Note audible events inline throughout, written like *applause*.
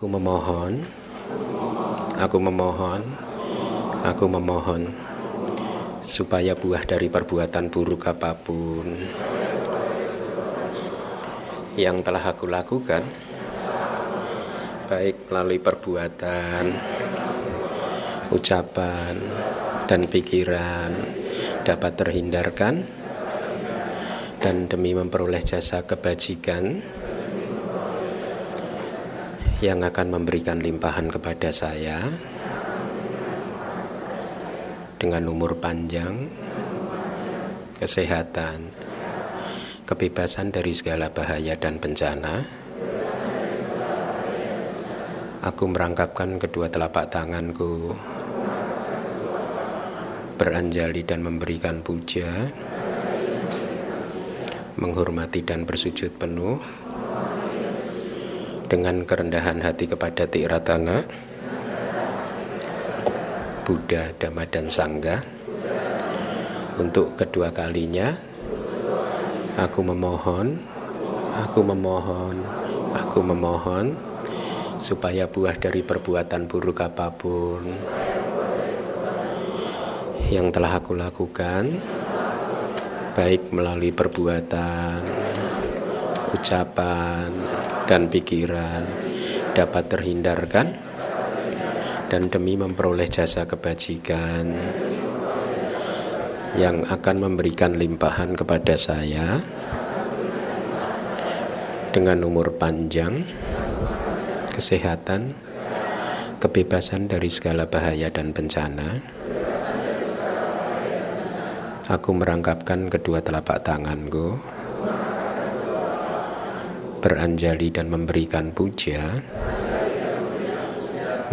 Aku memohon, aku memohon, aku memohon supaya buah dari perbuatan buruk apa pun yang telah aku lakukan, baik melalui perbuatan, ucapan, dan pikiran, dapat terhindarkan, dan demi memperoleh jasa kebajikan yang akan memberikan limpahan kepada saya dengan umur panjang, kesehatan, kebebasan dari segala bahaya dan bencana. Aku merangkapkan kedua telapak tanganku, beranjali dan memberikan puja, menghormati dan bersujud penuh dengan kerendahan hati kepada Tiratana, Buddha, Dhamma, dan Sangga. Untuk kedua kalinya, aku memohon, aku memohon, aku memohon, supaya buah dari perbuatan buruk apa pun yang telah aku lakukan, baik melalui perbuatan, ucapan, dan pikiran dapat terhindarkan dan demi memperoleh jasa kebajikan yang akan memberikan limpahan kepada saya dengan umur panjang, kesehatan, kebebasan dari segala bahaya dan bencana. Aku merangkapkan kedua telapak tanganku beranjali dan memberikan puja,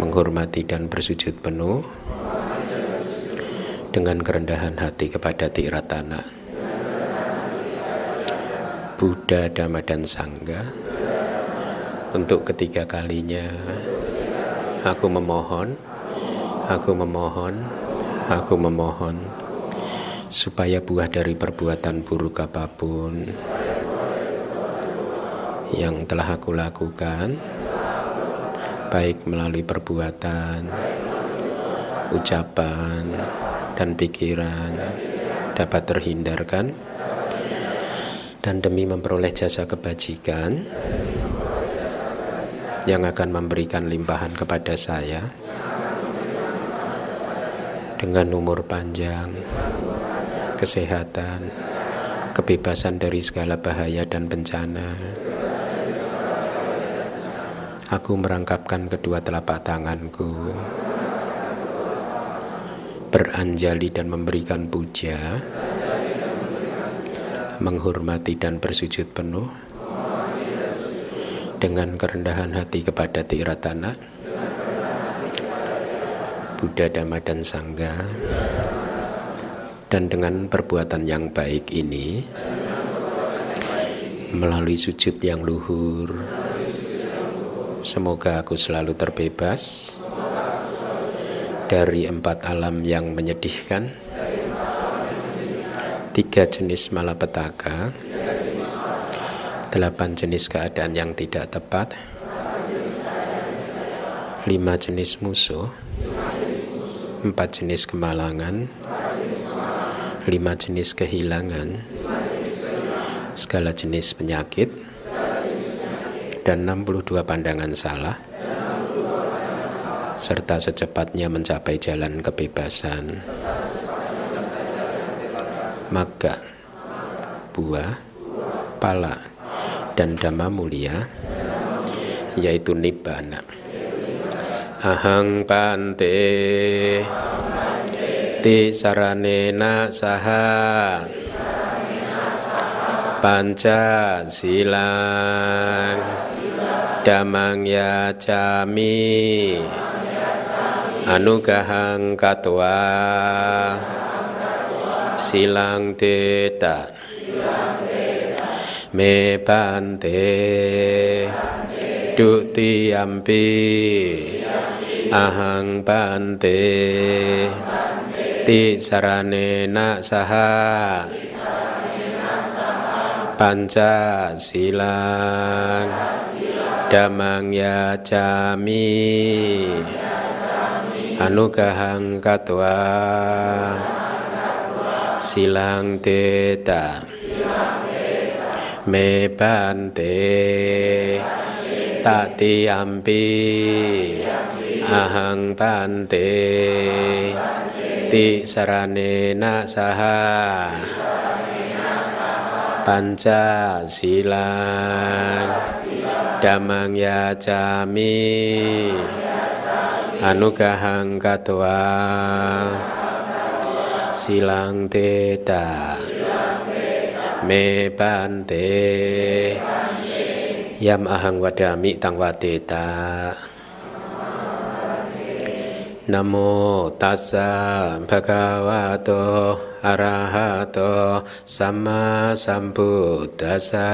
menghormati dan bersujud penuh dengan kerendahan hati kepada Tiratana, Buddha, Dhamma, dan Sangga. Untuk ketiga kalinya, aku memohon, aku memohon, aku memohon, supaya buah dari perbuatan buruk apa pun yang telah aku lakukan, baik melalui perbuatan, ucapan, dan pikiran, dapat terhindarkan, dan demi memperoleh jasa kebajikan yang akan memberikan limpahan kepada saya dengan umur panjang, kesehatan, kebebasan dari segala bahaya dan bencana. Aku merangkapkan kedua telapak tanganku, beranjali dan memberikan puja, menghormati dan bersujud penuh dengan kerendahan hati kepada Tiratana, Buddha, Dhamma, dan Sangga. Dan dengan perbuatan yang baik ini, melalui sujud yang luhur, Semoga aku selalu terbebas dari empat alam yang menyedihkan, tiga jenis malapetaka, delapan jenis keadaan yang tidak tepat, lima jenis musuh, empat jenis kemalangan, lima jenis kehilangan, segala jenis penyakit, dan 62 pandangan salah serta secepatnya mencapai jalan kebebasan. Maka buah pala dan dhamma mulia yaitu nibbana. Ahang pante ti saranena saha panca silang Damang ya cami Anugahang katwa Silang teta. Me bante Dukti ampi Ahang bante Ti sarane na saha. Panca silang Damang yacami Anugahang katwa Silang teta. Me bante. Tati ampi. Ahang bante Ti saranena saha Panca silang Damang yacami Anugahang katwa Silang teta. Me bante Yam ahang wadami tang wadeta Namo tassa bhagavato arahato sama sambuddhassa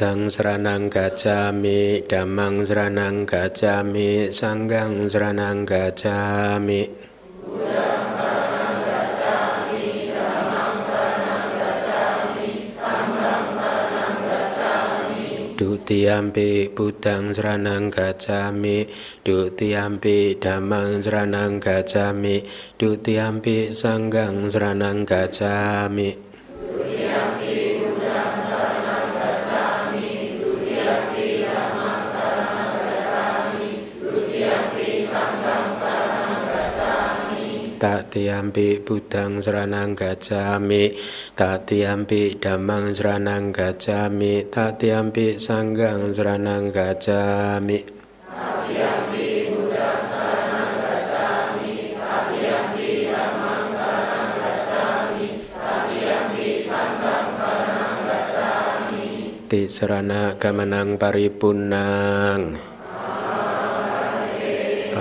Buddhang seranang gacami, damang seranang gacami, sanggang seranang gacami. Dutiampi Buddhang seranang gacami Dutiampi Damang seranang gacami Dutiampi Sanggang seranang gacami tak tiampi budang seranang gacami tak tiampi damang seranang gacami tak tiampi sanggang seranang gacami tiampi budang seranang gacami damang seranang sanggang seranang gacami ti serana gamanang paripunang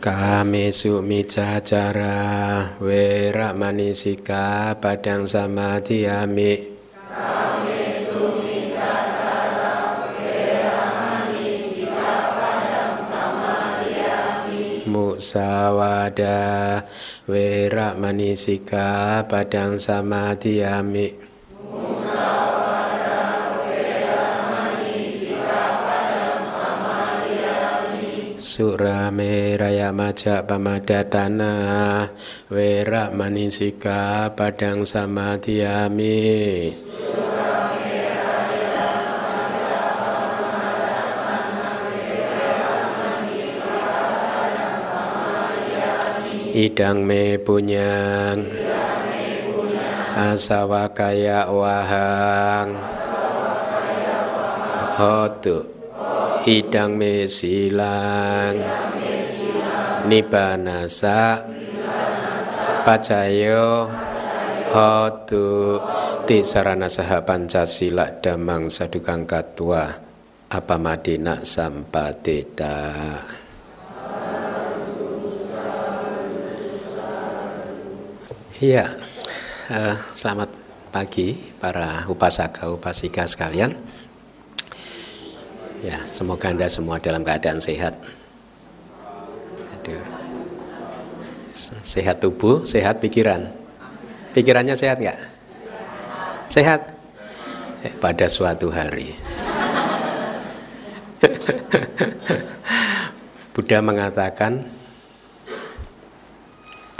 Samadhiyami Kamesu micacara wera manisika padang samadhiyami Musawada wera manisika padang samadhiyami Surame raya maja pamadatana Wera manisika padang samadhiyami Idang me punyang Asawakaya wahang. Hotu idang me silang. Nibanasa. Pacayo. Hotu. Ti sarana saha pancasila damang sadukang katwa apa madina sampateta Ya, uh, selamat pagi para upasaka upasika sekalian. Ya, semoga Anda semua dalam keadaan sehat. Aduh. Sehat tubuh, sehat pikiran. Pikirannya sehat nggak? Sehat. Eh, pada suatu hari. *laughs* Buddha mengatakan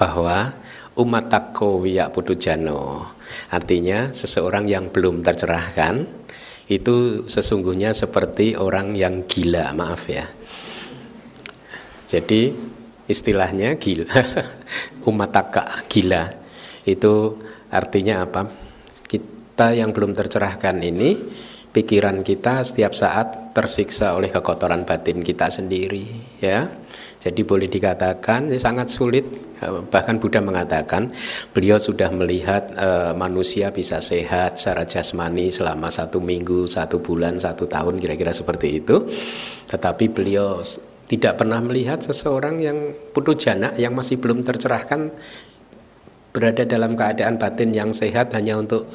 bahwa umat takko wiyak pudujano artinya seseorang yang belum tercerahkan itu sesungguhnya seperti orang yang gila, maaf ya. Jadi istilahnya gila, *laughs* umataka gila. Itu artinya apa? Kita yang belum tercerahkan ini pikiran kita setiap saat tersiksa oleh kekotoran batin kita sendiri ya jadi boleh dikatakan ya, sangat sulit. Bahkan Buddha mengatakan beliau sudah melihat e, manusia bisa sehat secara jasmani selama satu minggu satu bulan satu tahun kira-kira seperti itu. Tetapi beliau tidak pernah melihat seseorang yang putu jana yang masih belum tercerahkan berada dalam keadaan batin yang sehat hanya untuk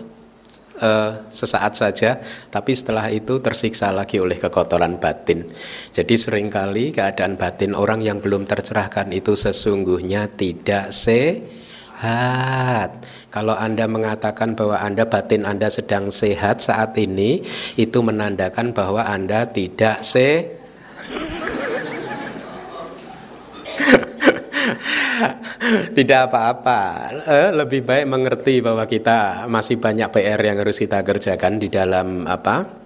uh, sesaat saja, tapi setelah itu tersiksa lagi oleh kekotoran batin. Jadi sering kali keadaan batin orang yang belum tercerahkan itu sesungguhnya tidak sehat. Kalau Anda mengatakan bahwa Anda batin Anda sedang sehat saat ini, itu menandakan bahwa Anda tidak sehat. Tidak apa-apa. Eh, lebih baik mengerti bahwa kita masih banyak PR yang harus kita kerjakan di dalam apa?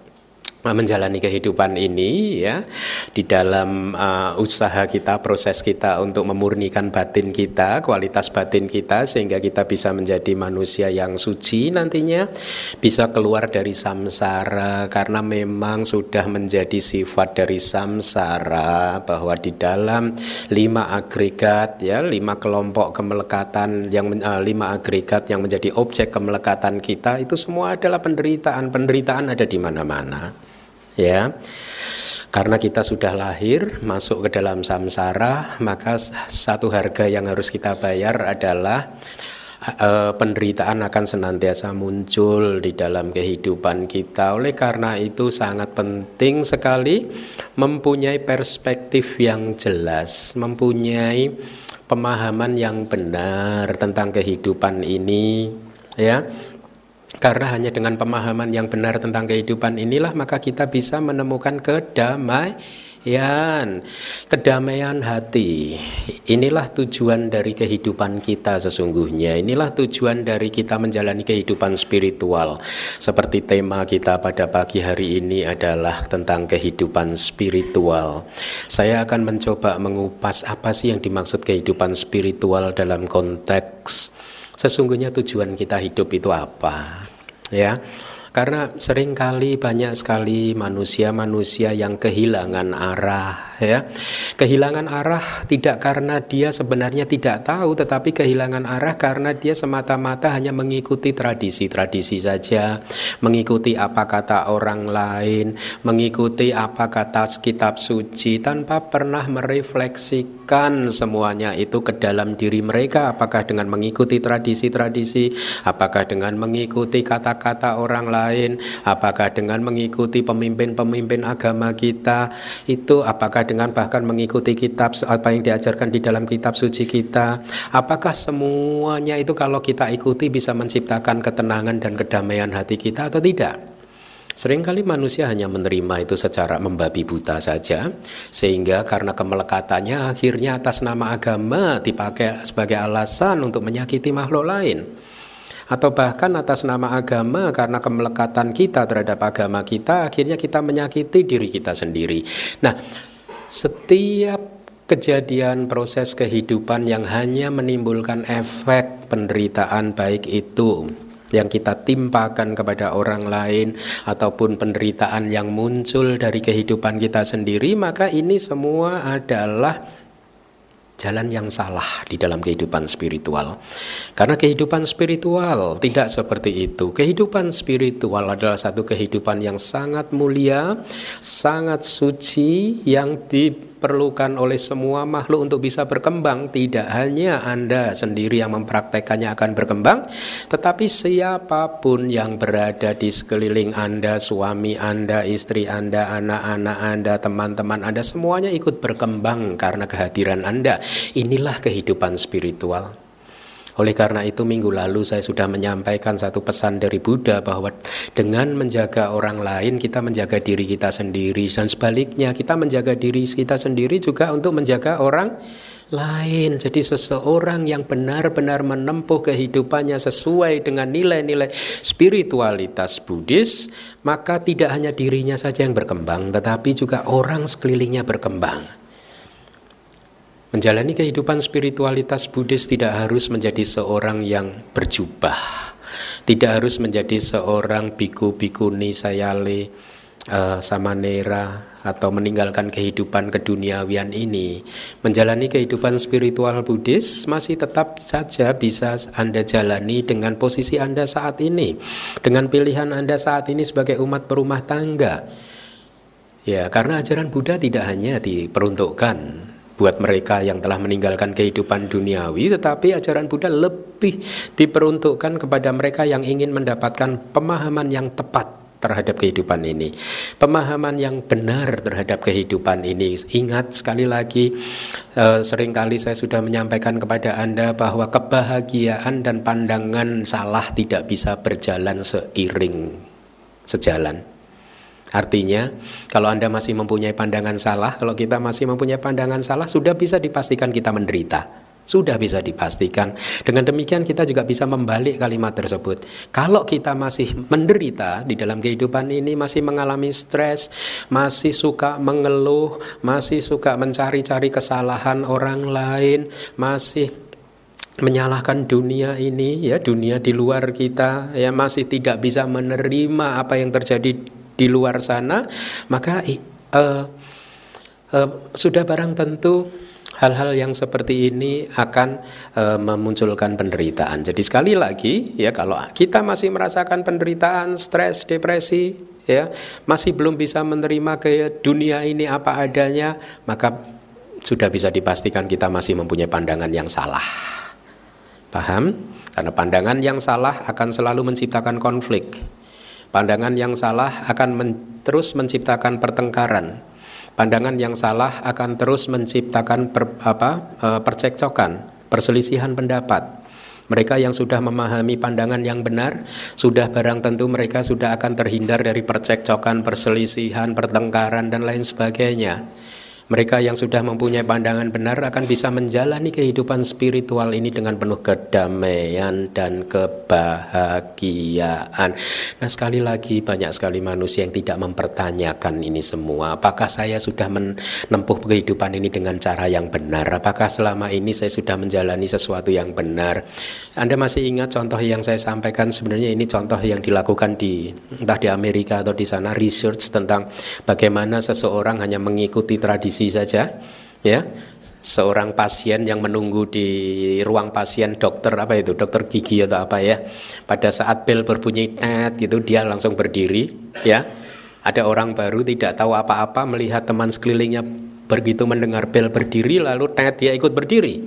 Menjalani kehidupan ini ya di dalam uh, usaha kita proses kita untuk memurnikan batin kita kualitas batin kita sehingga kita bisa menjadi manusia yang suci nantinya bisa keluar dari samsara karena memang sudah menjadi sifat dari samsara bahwa di dalam lima agregat ya lima kelompok kemelekatan yang uh, lima agregat yang menjadi objek kemelekatan kita itu semua adalah penderitaan. Penderitaan ada di mana-mana ya. Karena kita sudah lahir masuk ke dalam samsara maka satu harga yang harus kita bayar adalah uh, penderitaan akan senantiasa muncul di dalam kehidupan kita. Oleh karena itu sangat penting sekali mempunyai perspektif yang jelas mempunyai pemahaman yang benar tentang kehidupan ini ya karena hanya dengan pemahaman yang benar tentang kehidupan inilah maka kita bisa menemukan kedamaian. Kedamaian hati. Inilah tujuan dari kehidupan kita sesungguhnya. Inilah tujuan dari kita menjalani kehidupan spiritual. Seperti tema kita pada pagi hari ini adalah tentang kehidupan spiritual. Saya akan mencoba mengupas apa sih yang dimaksud kehidupan spiritual dalam konteks sesungguhnya tujuan kita hidup itu apa ya? Karena sering kali banyak sekali manusia-manusia yang kehilangan arah ya. Kehilangan arah tidak karena dia sebenarnya tidak tahu tetapi kehilangan arah karena dia semata-mata hanya mengikuti tradisi-tradisi saja, mengikuti apa kata orang lain, mengikuti apa kata kitab suci tanpa pernah merefleksikan semuanya itu ke dalam diri mereka apakah dengan mengikuti tradisi-tradisi, apakah dengan mengikuti kata-kata orang lain apakah dengan mengikuti pemimpin-pemimpin agama kita, itu apakah dengan bahkan mengikuti kitab apa yang diajarkan di dalam kitab suci kita, apakah semuanya itu kalau kita ikuti bisa menciptakan ketenangan dan kedamaian hati kita atau tidak? Seringkali manusia hanya menerima itu secara membabi buta saja, sehingga karena kemelekatannya akhirnya atas nama agama dipakai sebagai alasan untuk menyakiti makhluk lain atau bahkan atas nama agama karena kemelekatan kita terhadap agama kita akhirnya kita menyakiti diri kita sendiri. Nah, setiap kejadian proses kehidupan yang hanya menimbulkan efek penderitaan baik itu yang kita timpakan kepada orang lain ataupun penderitaan yang muncul dari kehidupan kita sendiri maka ini semua adalah jalan yang salah di dalam kehidupan spiritual. Karena kehidupan spiritual tidak seperti itu. Kehidupan spiritual adalah satu kehidupan yang sangat mulia, sangat suci yang di diperlukan oleh semua makhluk untuk bisa berkembang. Tidak hanya Anda sendiri yang mempraktekannya akan berkembang, tetapi siapa pun yang berada di sekeliling Anda, suami Anda, istri Anda, anak-anak Anda, teman-teman Anda, semuanya ikut berkembang karena kehadiran Anda. Inilah kehidupan spiritual. Oleh karena itu minggu lalu saya sudah menyampaikan satu pesan dari Buddha bahwa dengan menjaga orang lain kita menjaga diri kita sendiri dan sebaliknya kita menjaga diri kita sendiri juga untuk menjaga orang lain. Jadi seseorang yang benar-benar menempuh kehidupannya sesuai dengan nilai-nilai spiritualitas Buddhis, maka tidak hanya dirinya saja yang berkembang, tetapi juga orang sekelilingnya berkembang. Menjalani kehidupan spiritualitas Buddhis tidak harus menjadi seorang yang berjubah, tidak harus menjadi seorang biku bikuni sayale uh, samanera atau meninggalkan kehidupan keduniawian ini. Menjalani kehidupan spiritual Buddhis masih tetap saja bisa Anda jalani dengan posisi Anda saat ini, dengan pilihan Anda saat ini sebagai umat perumah tangga. Ya, karena ajaran Buddha tidak hanya diperuntukkan buat mereka yang telah meninggalkan kehidupan duniawi, tetapi ajaran Buddha lebih diperuntukkan kepada mereka yang ingin mendapatkan pemahaman yang tepat terhadap kehidupan ini. Pemahaman yang benar terhadap kehidupan ini. Ingat sekali lagi eh, sering kali saya sudah menyampaikan kepada Anda bahwa kebahagiaan dan pandangan salah tidak bisa berjalan seiring sejalan. Artinya, kalau Anda masih mempunyai pandangan salah, kalau kita masih mempunyai pandangan salah, sudah bisa dipastikan kita menderita. Sudah bisa dipastikan. Dengan demikian kita juga bisa membalik kalimat tersebut. Kalau kita masih menderita di dalam kehidupan ini, masih mengalami stres, masih suka mengeluh, masih suka mencari-cari kesalahan orang lain, masih menyalahkan dunia ini ya dunia di luar kita ya masih tidak bisa menerima apa yang terjadi di luar sana, maka uh, uh, sudah barang tentu hal-hal yang seperti ini akan uh, memunculkan penderitaan. Jadi sekali lagi ya kalau kita masih merasakan penderitaan, stres, depresi, ya masih belum bisa menerima ke dunia ini apa adanya, maka sudah bisa dipastikan kita masih mempunyai pandangan yang salah. Paham? Karena pandangan yang salah akan selalu menciptakan konflik. Pandangan yang salah akan men terus menciptakan pertengkaran. Pandangan yang salah akan terus menciptakan per, apa, e, percekcokan, perselisihan pendapat. Mereka yang sudah memahami pandangan yang benar, sudah barang tentu mereka sudah akan terhindar dari percekcokan, perselisihan, pertengkaran, dan lain sebagainya. Mereka yang sudah mempunyai pandangan benar akan bisa menjalani kehidupan spiritual ini dengan penuh kedamaian dan kebahagiaan. Nah, sekali lagi banyak sekali manusia yang tidak mempertanyakan ini semua. Apakah saya sudah menempuh kehidupan ini dengan cara yang benar? Apakah selama ini saya sudah menjalani sesuatu yang benar? Anda masih ingat contoh yang saya sampaikan sebenarnya ini contoh yang dilakukan di entah di Amerika atau di sana research tentang bagaimana seseorang hanya mengikuti tradisi saja ya. Seorang pasien yang menunggu di ruang pasien dokter apa itu dokter gigi atau apa ya. Pada saat bel berbunyi net gitu dia langsung berdiri ya. Ada orang baru tidak tahu apa-apa melihat teman sekelilingnya begitu mendengar bel berdiri lalu net dia ikut berdiri.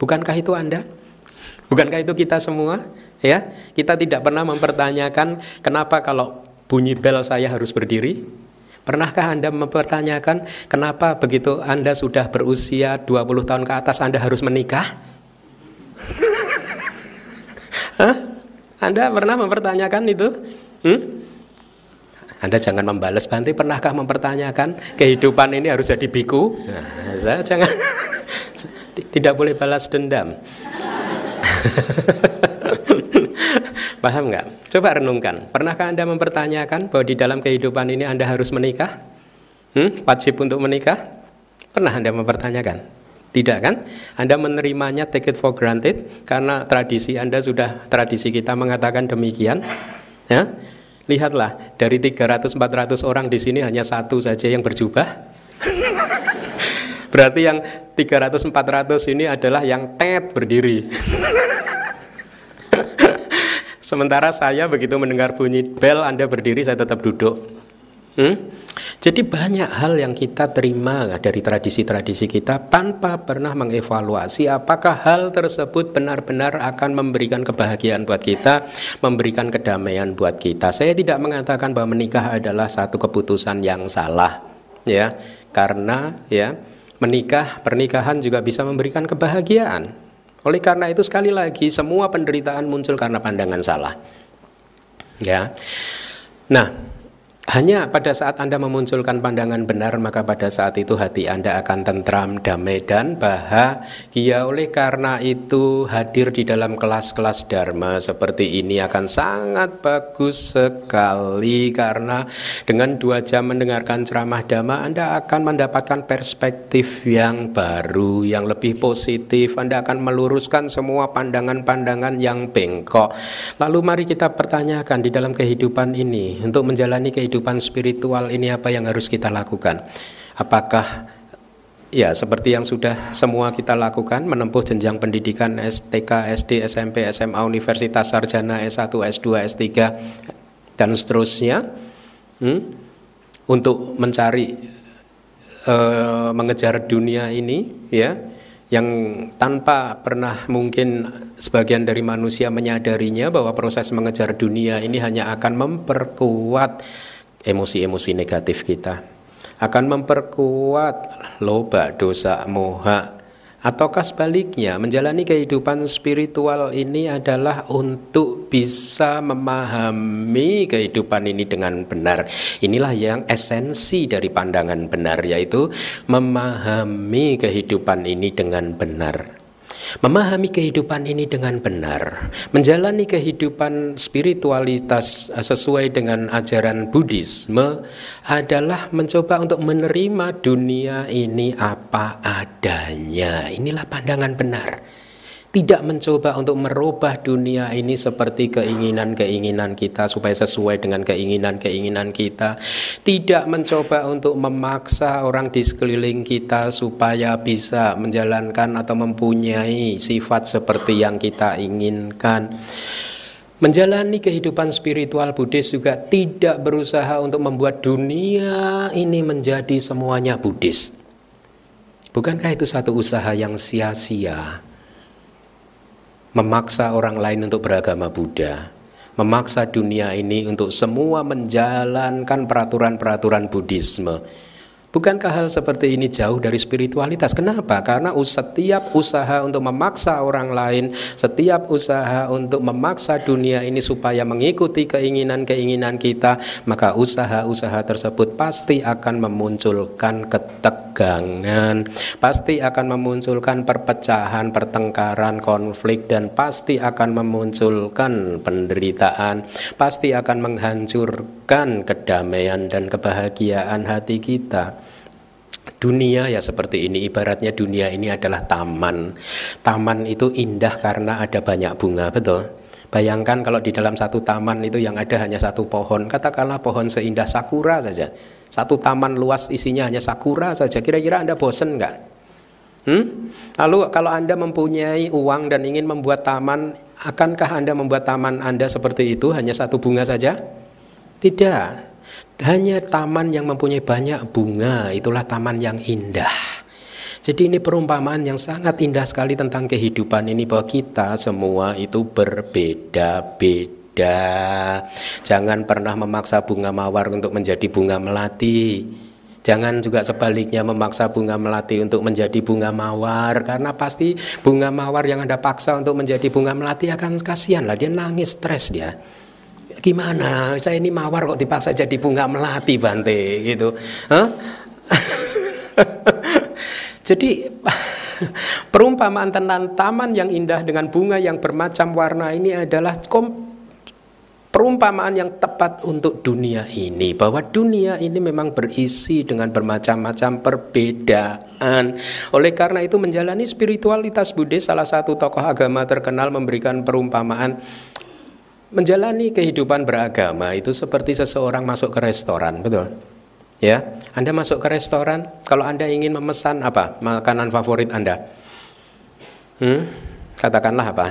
Bukankah itu anda? Bukankah itu kita semua? Ya kita tidak pernah mempertanyakan kenapa kalau bunyi bel saya harus berdiri Pernahkah Anda mempertanyakan kenapa begitu Anda sudah berusia 20 tahun ke atas Anda harus menikah? *laughs* Hah? Anda pernah mempertanyakan itu? Hmm? Anda jangan membalas banting. Pernahkah mempertanyakan kehidupan ini harus jadi biku? Nah, saya jangan. *laughs* Tidak boleh balas dendam. *laughs* Paham nggak? Coba renungkan. Pernahkah Anda mempertanyakan bahwa di dalam kehidupan ini Anda harus menikah? Hmm? Wajib untuk menikah? Pernah Anda mempertanyakan? Tidak kan? Anda menerimanya take it for granted karena tradisi Anda sudah tradisi kita mengatakan demikian. Ya? Lihatlah, dari 300-400 orang di sini hanya satu saja yang berjubah. *laughs* Berarti yang 300-400 ini adalah yang tet berdiri. *laughs* Sementara saya begitu mendengar bunyi bel Anda berdiri saya tetap duduk. Hmm? Jadi banyak hal yang kita terima dari tradisi-tradisi kita tanpa pernah mengevaluasi apakah hal tersebut benar-benar akan memberikan kebahagiaan buat kita, memberikan kedamaian buat kita. Saya tidak mengatakan bahwa menikah adalah satu keputusan yang salah, ya, karena ya menikah pernikahan juga bisa memberikan kebahagiaan. Oleh karena itu sekali lagi semua penderitaan muncul karena pandangan salah. Ya. Nah, Hanya pada saat Anda memunculkan pandangan benar, maka pada saat itu hati Anda akan tentram, damai, dan bahagia. Oleh karena itu, hadir di dalam kelas-kelas Dharma seperti ini akan sangat bagus sekali, karena dengan dua jam mendengarkan ceramah Dhamma, Anda akan mendapatkan perspektif yang baru, yang lebih positif. Anda akan meluruskan semua pandangan-pandangan yang bengkok. Lalu, mari kita pertanyakan di dalam kehidupan ini, untuk menjalani kehidupan kehidupan spiritual ini apa yang harus kita lakukan? Apakah ya seperti yang sudah semua kita lakukan menempuh jenjang pendidikan STK, SD, SMP, SMA, Universitas Sarjana, S1, S2, S3 dan seterusnya hmm? untuk mencari uh, mengejar dunia ini ya yang tanpa pernah mungkin sebagian dari manusia menyadarinya bahwa proses mengejar dunia ini hanya akan memperkuat emosi-emosi negatif kita akan memperkuat loba, dosa, moha ataukah sebaliknya menjalani kehidupan spiritual ini adalah untuk bisa memahami kehidupan ini dengan benar. Inilah yang esensi dari pandangan benar yaitu memahami kehidupan ini dengan benar. Memahami kehidupan ini dengan benar, menjalani kehidupan spiritualitas sesuai dengan ajaran Buddhisme adalah mencoba untuk menerima dunia ini apa adanya. Inilah pandangan benar tidak mencoba untuk merubah dunia ini seperti keinginan-keinginan kita supaya sesuai dengan keinginan-keinginan kita, tidak mencoba untuk memaksa orang di sekeliling kita supaya bisa menjalankan atau mempunyai sifat seperti yang kita inginkan. Menjalani kehidupan spiritual Buddhis juga tidak berusaha untuk membuat dunia ini menjadi semuanya Buddhis. Bukankah itu satu usaha yang sia-sia? Memaksa orang lain untuk beragama Buddha, memaksa dunia ini untuk semua menjalankan peraturan-peraturan Buddhisme Bukankah hal seperti ini jauh dari spiritualitas? Kenapa? Karena setiap usaha untuk memaksa orang lain, setiap usaha untuk memaksa dunia ini supaya mengikuti keinginan-keinginan kita, maka usaha-usaha tersebut pasti akan memunculkan ketegangan, pasti akan memunculkan perpecahan, pertengkaran, konflik, dan pasti akan memunculkan penderitaan, pasti akan menghancurkan kedamaian dan kebahagiaan hati kita. Dunia ya seperti ini, ibaratnya dunia ini adalah taman. Taman itu indah karena ada banyak bunga, betul? Bayangkan kalau di dalam satu taman itu yang ada hanya satu pohon, katakanlah pohon seindah sakura saja. Satu taman luas isinya hanya sakura saja. Kira-kira Anda bosen nggak? Hmm? Lalu kalau Anda mempunyai uang dan ingin membuat taman, akankah Anda membuat taman Anda seperti itu hanya satu bunga saja? Tidak. Hanya taman yang mempunyai banyak bunga, itulah taman yang indah. Jadi ini perumpamaan yang sangat indah sekali tentang kehidupan ini bahwa kita semua itu berbeda-beda. Jangan pernah memaksa bunga mawar untuk menjadi bunga melati. Jangan juga sebaliknya memaksa bunga melati untuk menjadi bunga mawar karena pasti bunga mawar yang Anda paksa untuk menjadi bunga melati akan kasihan lah dia nangis stres dia gimana saya ini mawar kok dipaksa jadi bunga melati Bante gitu huh? *laughs* jadi *laughs* perumpamaan tentang taman yang indah dengan bunga yang bermacam warna ini adalah perumpamaan yang tepat untuk dunia ini bahwa dunia ini memang berisi dengan bermacam-macam perbedaan. Oleh karena itu menjalani spiritualitas Buddhis salah satu tokoh agama terkenal memberikan perumpamaan Menjalani kehidupan beragama itu seperti seseorang masuk ke restoran, betul? Ya, Anda masuk ke restoran, kalau Anda ingin memesan apa makanan favorit Anda, hmm? katakanlah apa?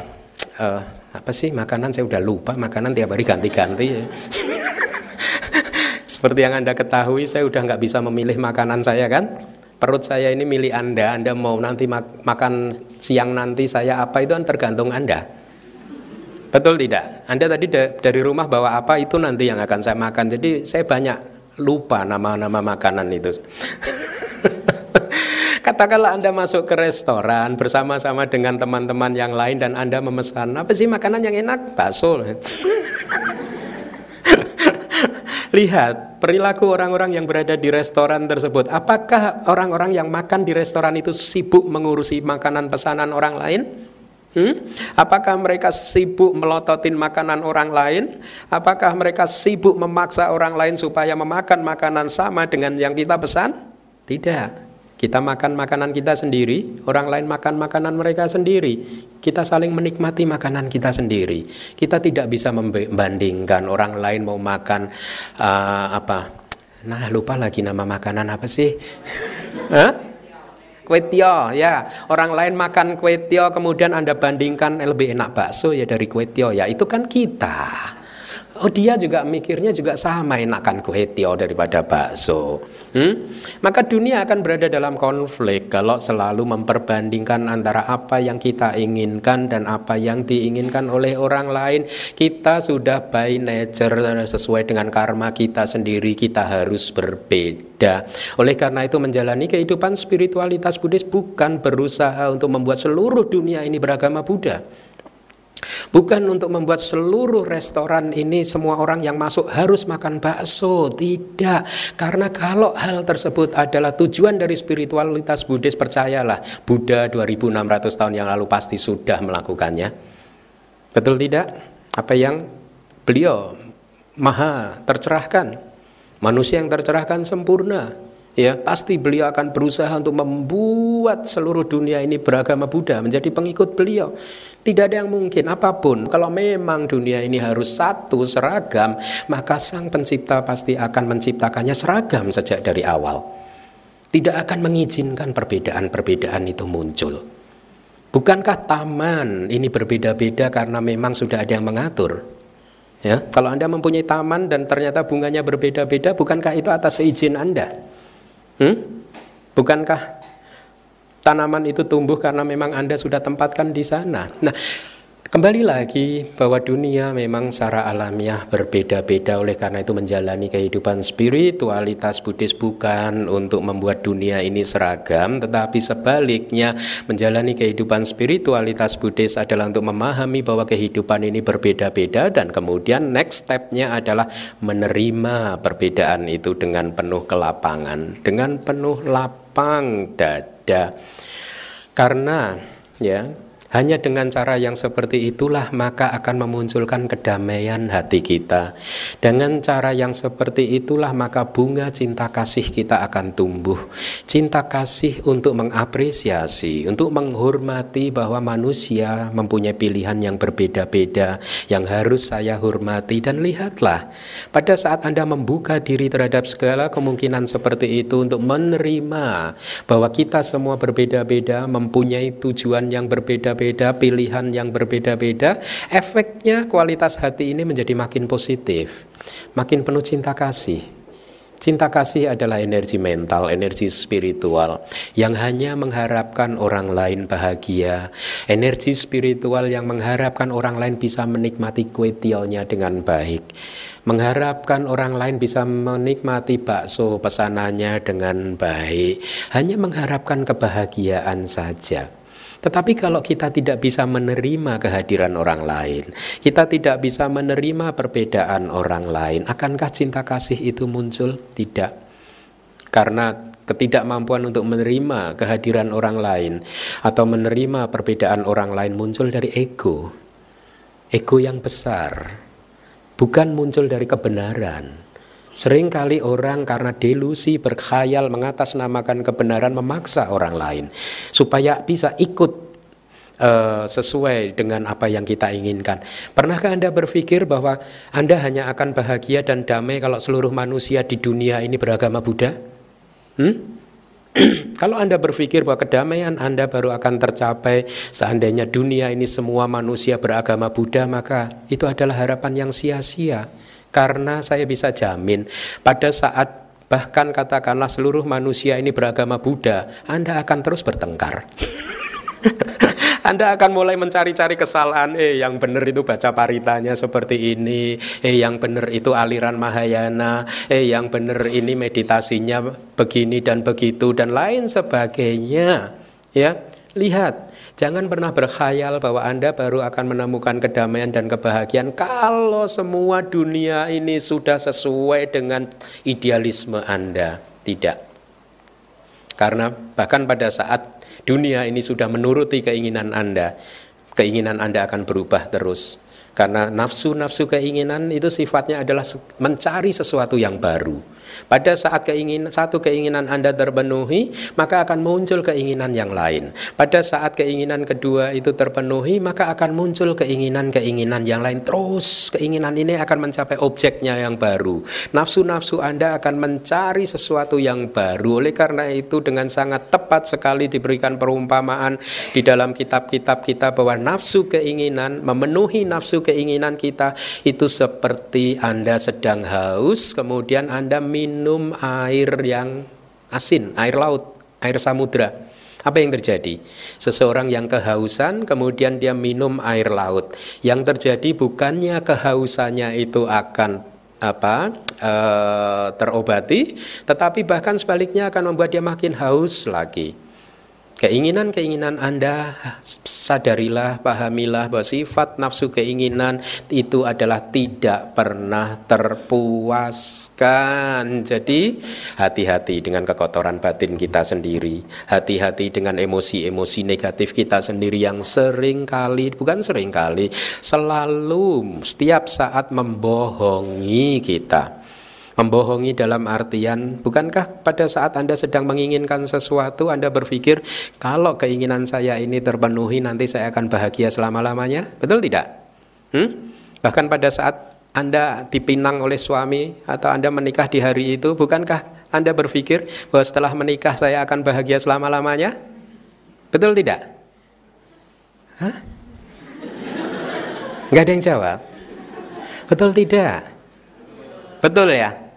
Uh, apa sih makanan saya udah lupa makanan tiap hari ganti-ganti. *laughs* Seperti yang Anda ketahui, saya udah nggak bisa memilih makanan saya kan? Perut saya ini milik Anda, Anda mau nanti mak makan siang nanti saya apa itu kan tergantung Anda. Betul tidak? Anda tadi dari rumah bawa apa itu nanti yang akan saya makan. Jadi saya banyak lupa nama-nama makanan itu. *laughs* Katakanlah Anda masuk ke restoran bersama-sama dengan teman-teman yang lain dan Anda memesan apa sih makanan yang enak? Bakso. *laughs* Lihat, perilaku orang-orang yang berada di restoran tersebut? Apakah orang-orang yang makan di restoran itu sibuk mengurusi makanan pesanan orang lain? Hmm? Apakah mereka sibuk melototin makanan orang lain? Apakah mereka sibuk memaksa orang lain supaya memakan makanan sama dengan yang kita pesan? Tidak. Kita makan makanan kita sendiri, orang lain makan makanan mereka sendiri. Kita saling menikmati makanan kita sendiri. Kita tidak bisa membandingkan orang lain mau makan uh, apa. Nah, lupa lagi nama makanan apa sih? *laughs* Hah? Kue tio, ya. Orang lain makan kue tio, kemudian Anda bandingkan lebih enak bakso ya dari kue tio, ya. Itu kan kita. Oh dia juga mikirnya juga sama enakan kue daripada bakso. Hmm? Maka dunia akan berada dalam konflik kalau selalu memperbandingkan antara apa yang kita inginkan dan apa yang diinginkan oleh orang lain. Kita sudah by nature sesuai dengan karma kita sendiri kita harus berbeda. Oleh karena itu menjalani kehidupan spiritualitas Buddhis bukan berusaha untuk membuat seluruh dunia ini beragama Buddha. Bukan untuk membuat seluruh restoran ini semua orang yang masuk harus makan bakso, tidak. Karena kalau hal tersebut adalah tujuan dari spiritualitas Buddhis, percayalah, Buddha 2600 tahun yang lalu pasti sudah melakukannya. Betul tidak? Apa yang beliau maha tercerahkan, manusia yang tercerahkan sempurna, ya pasti beliau akan berusaha untuk membuat seluruh dunia ini beragama Buddha menjadi pengikut beliau. Tidak ada yang mungkin apa pun. Kalau memang dunia ini harus satu seragam, maka Sang Pencipta pasti akan menciptakannya seragam sejak dari awal. Tidak akan mengizinkan perbedaan-perbedaan itu muncul. Bukankah taman ini berbeda-beda karena memang sudah ada yang mengatur? Ya, kalau Anda mempunyai taman dan ternyata bunganya berbeda-beda, bukankah itu atas izin Anda? Hmm? Bukankah tanaman itu tumbuh karena memang Anda sudah tempatkan di sana? Nah, Kembali lagi bahwa dunia memang secara alamiah berbeda-beda. Oleh karena itu menjalani kehidupan spiritualitas Buddhis bukan untuk membuat dunia ini seragam tetapi sebaliknya menjalani kehidupan spiritualitas Buddhis adalah untuk memahami bahwa kehidupan ini berbeda-beda dan kemudian next stepnya adalah menerima perbedaan itu dengan penuh kelapangan dengan penuh lapang dada. Karena ya hanya dengan cara yang seperti itulah maka akan memunculkan kedamaian hati kita. Dengan cara yang seperti itulah maka bunga cinta kasih kita akan tumbuh. Cinta kasih untuk mengapresiasi, untuk menghormati bahwa manusia mempunyai pilihan yang berbeda-beda yang harus saya hormati dan lihatlah pada saat Anda membuka diri terhadap segala kemungkinan seperti itu untuk menerima bahwa kita semua berbeda-beda mempunyai tujuan yang berbeda berbeda, pilihan yang berbeda-beda, efeknya kualitas hati ini menjadi makin positif, makin penuh cinta kasih. Cinta kasih adalah energi mental, energi spiritual yang hanya mengharapkan orang lain bahagia. Energi spiritual yang mengharapkan orang lain bisa menikmati kue tiolnya dengan baik. Mengharapkan orang lain bisa menikmati bakso pesanannya dengan baik. Hanya mengharapkan kebahagiaan saja. Tetapi kalau kita tidak bisa menerima kehadiran orang lain, kita tidak bisa menerima perbedaan orang lain, akankah cinta kasih itu muncul? Tidak. Karena ketidakmampuan untuk menerima kehadiran orang lain atau menerima perbedaan orang lain muncul dari ego. Ego yang besar, bukan muncul dari kebenaran. Seringkali orang karena delusi berkhayal mengatasnamakan kebenaran memaksa orang lain supaya bisa ikut uh, sesuai dengan apa yang kita inginkan. Pernahkah Anda berpikir bahwa Anda hanya akan bahagia dan damai kalau seluruh manusia di dunia ini beragama Buddha? Hmm? *clears throat* Kalau Anda berpikir bahwa kedamaian Anda baru akan tercapai seandainya dunia ini semua manusia beragama Buddha, maka itu adalah harapan yang sia-sia. Karena saya bisa jamin pada saat bahkan katakanlah seluruh manusia ini beragama Buddha, Anda akan terus bertengkar. *laughs* Anda akan mulai mencari-cari kesalahan. Eh, yang benar itu baca paritanya seperti ini. Eh, yang benar itu aliran Mahayana. Eh, yang benar ini meditasinya begini dan begitu dan lain sebagainya. Ya, lihat Jangan pernah berkhayal bahwa Anda baru akan menemukan kedamaian dan kebahagiaan kalau semua dunia ini sudah sesuai dengan idealisme Anda. Tidak. Karena bahkan pada saat dunia ini sudah menuruti keinginan Anda, keinginan Anda akan berubah terus. Karena nafsu-nafsu keinginan itu sifatnya adalah mencari sesuatu yang baru. Pada saat keinginan satu keinginan Anda terpenuhi, maka akan muncul keinginan yang lain. Pada saat keinginan kedua itu terpenuhi, maka akan muncul keinginan-keinginan yang lain. Terus keinginan ini akan mencapai objeknya yang baru. Nafsu-nafsu Anda akan mencari sesuatu yang baru. Oleh karena itu dengan sangat tepat sekali diberikan perumpamaan di dalam kitab-kitab kita bahwa nafsu keinginan memenuhi nafsu keinginan kita itu seperti Anda sedang haus, kemudian Anda minum air yang asin, air laut, air samudra. Apa yang terjadi? Seseorang yang kehausan, kemudian dia minum air laut. Yang terjadi bukannya kehausannya itu akan apa e, terobati, tetapi bahkan sebaliknya akan membuat dia makin haus lagi. Keinginan-keinginan Anda sadarilah, pahamilah bahwa sifat nafsu keinginan itu adalah tidak pernah terpuaskan. Jadi hati-hati dengan kekotoran batin kita sendiri, hati-hati dengan emosi-emosi negatif kita sendiri yang sering kali, bukan sering kali, selalu setiap saat membohongi kita. Membohongi dalam artian, bukankah pada saat Anda sedang menginginkan sesuatu, Anda berpikir, kalau keinginan saya ini terpenuhi, nanti saya akan bahagia selama-lamanya? Betul tidak? Hmm? Bahkan pada saat Anda dipinang oleh suami atau Anda menikah di hari itu, bukankah Anda berpikir bahwa setelah menikah saya akan bahagia selama-lamanya? Betul tidak? Hah? Gak ada yang jawab? Betul tidak? Betul ya?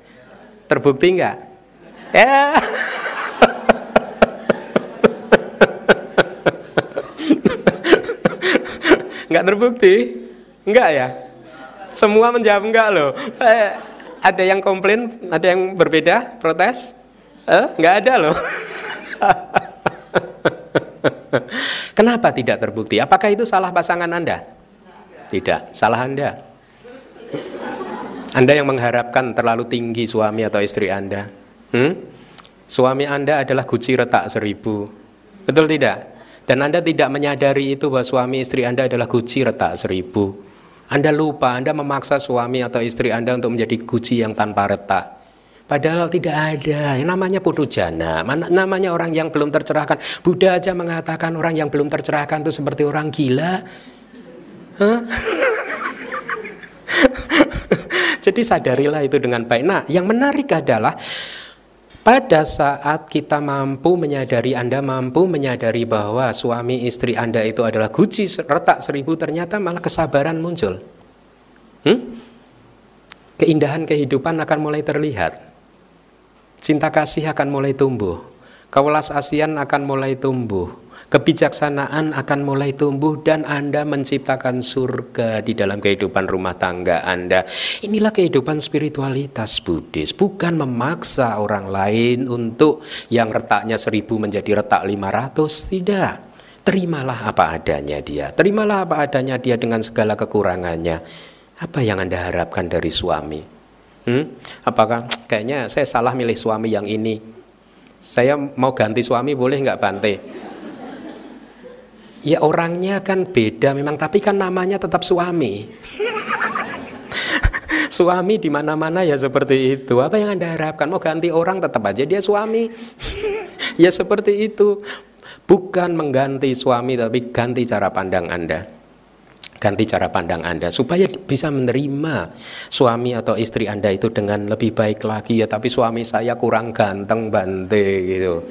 Terbukti enggak? Ya. enggak terbukti? Enggak ya? Semua menjawab enggak loh. Eh, ada yang komplain, ada yang berbeda, protes? Eh, enggak ada loh. Kenapa tidak terbukti? Apakah itu salah pasangan Anda? Tidak, salah Anda. Anda yang mengharapkan terlalu tinggi suami atau istri Anda. Hmm? Suami Anda adalah guci retak seribu. Betul tidak? Dan Anda tidak menyadari itu bahwa suami istri Anda adalah guci retak seribu. Anda lupa, Anda memaksa suami atau istri Anda untuk menjadi guci yang tanpa retak. Padahal tidak ada, yang namanya putu jana, namanya orang yang belum tercerahkan. Buddha aja mengatakan orang yang belum tercerahkan itu seperti orang gila. *laughs* *laughs* Jadi sadarilah itu dengan baik. Nah, yang menarik adalah pada saat kita mampu menyadari Anda mampu menyadari bahwa suami istri Anda itu adalah guci retak seribu ternyata malah kesabaran muncul. Hmm? Keindahan kehidupan akan mulai terlihat. Cinta kasih akan mulai tumbuh. Kewelas asian akan mulai tumbuh kebijaksanaan akan mulai tumbuh dan Anda menciptakan surga di dalam kehidupan rumah tangga Anda. Inilah kehidupan spiritualitas Buddhis, bukan memaksa orang lain untuk yang retaknya seribu menjadi retak lima ratus, tidak. Terimalah apa adanya dia, terimalah apa adanya dia dengan segala kekurangannya. Apa yang Anda harapkan dari suami? Hmm? Apakah kayaknya saya salah milih suami yang ini? Saya mau ganti suami boleh nggak Bante? Ya orangnya kan beda memang tapi kan namanya tetap suami. *laughs* suami di mana-mana ya seperti itu. Apa yang Anda harapkan? Mau ganti orang tetap aja dia suami. *laughs* ya seperti itu. Bukan mengganti suami tapi ganti cara pandang Anda. Ganti cara pandang Anda supaya bisa menerima suami atau istri Anda itu dengan lebih baik lagi ya tapi suami saya kurang ganteng bante gitu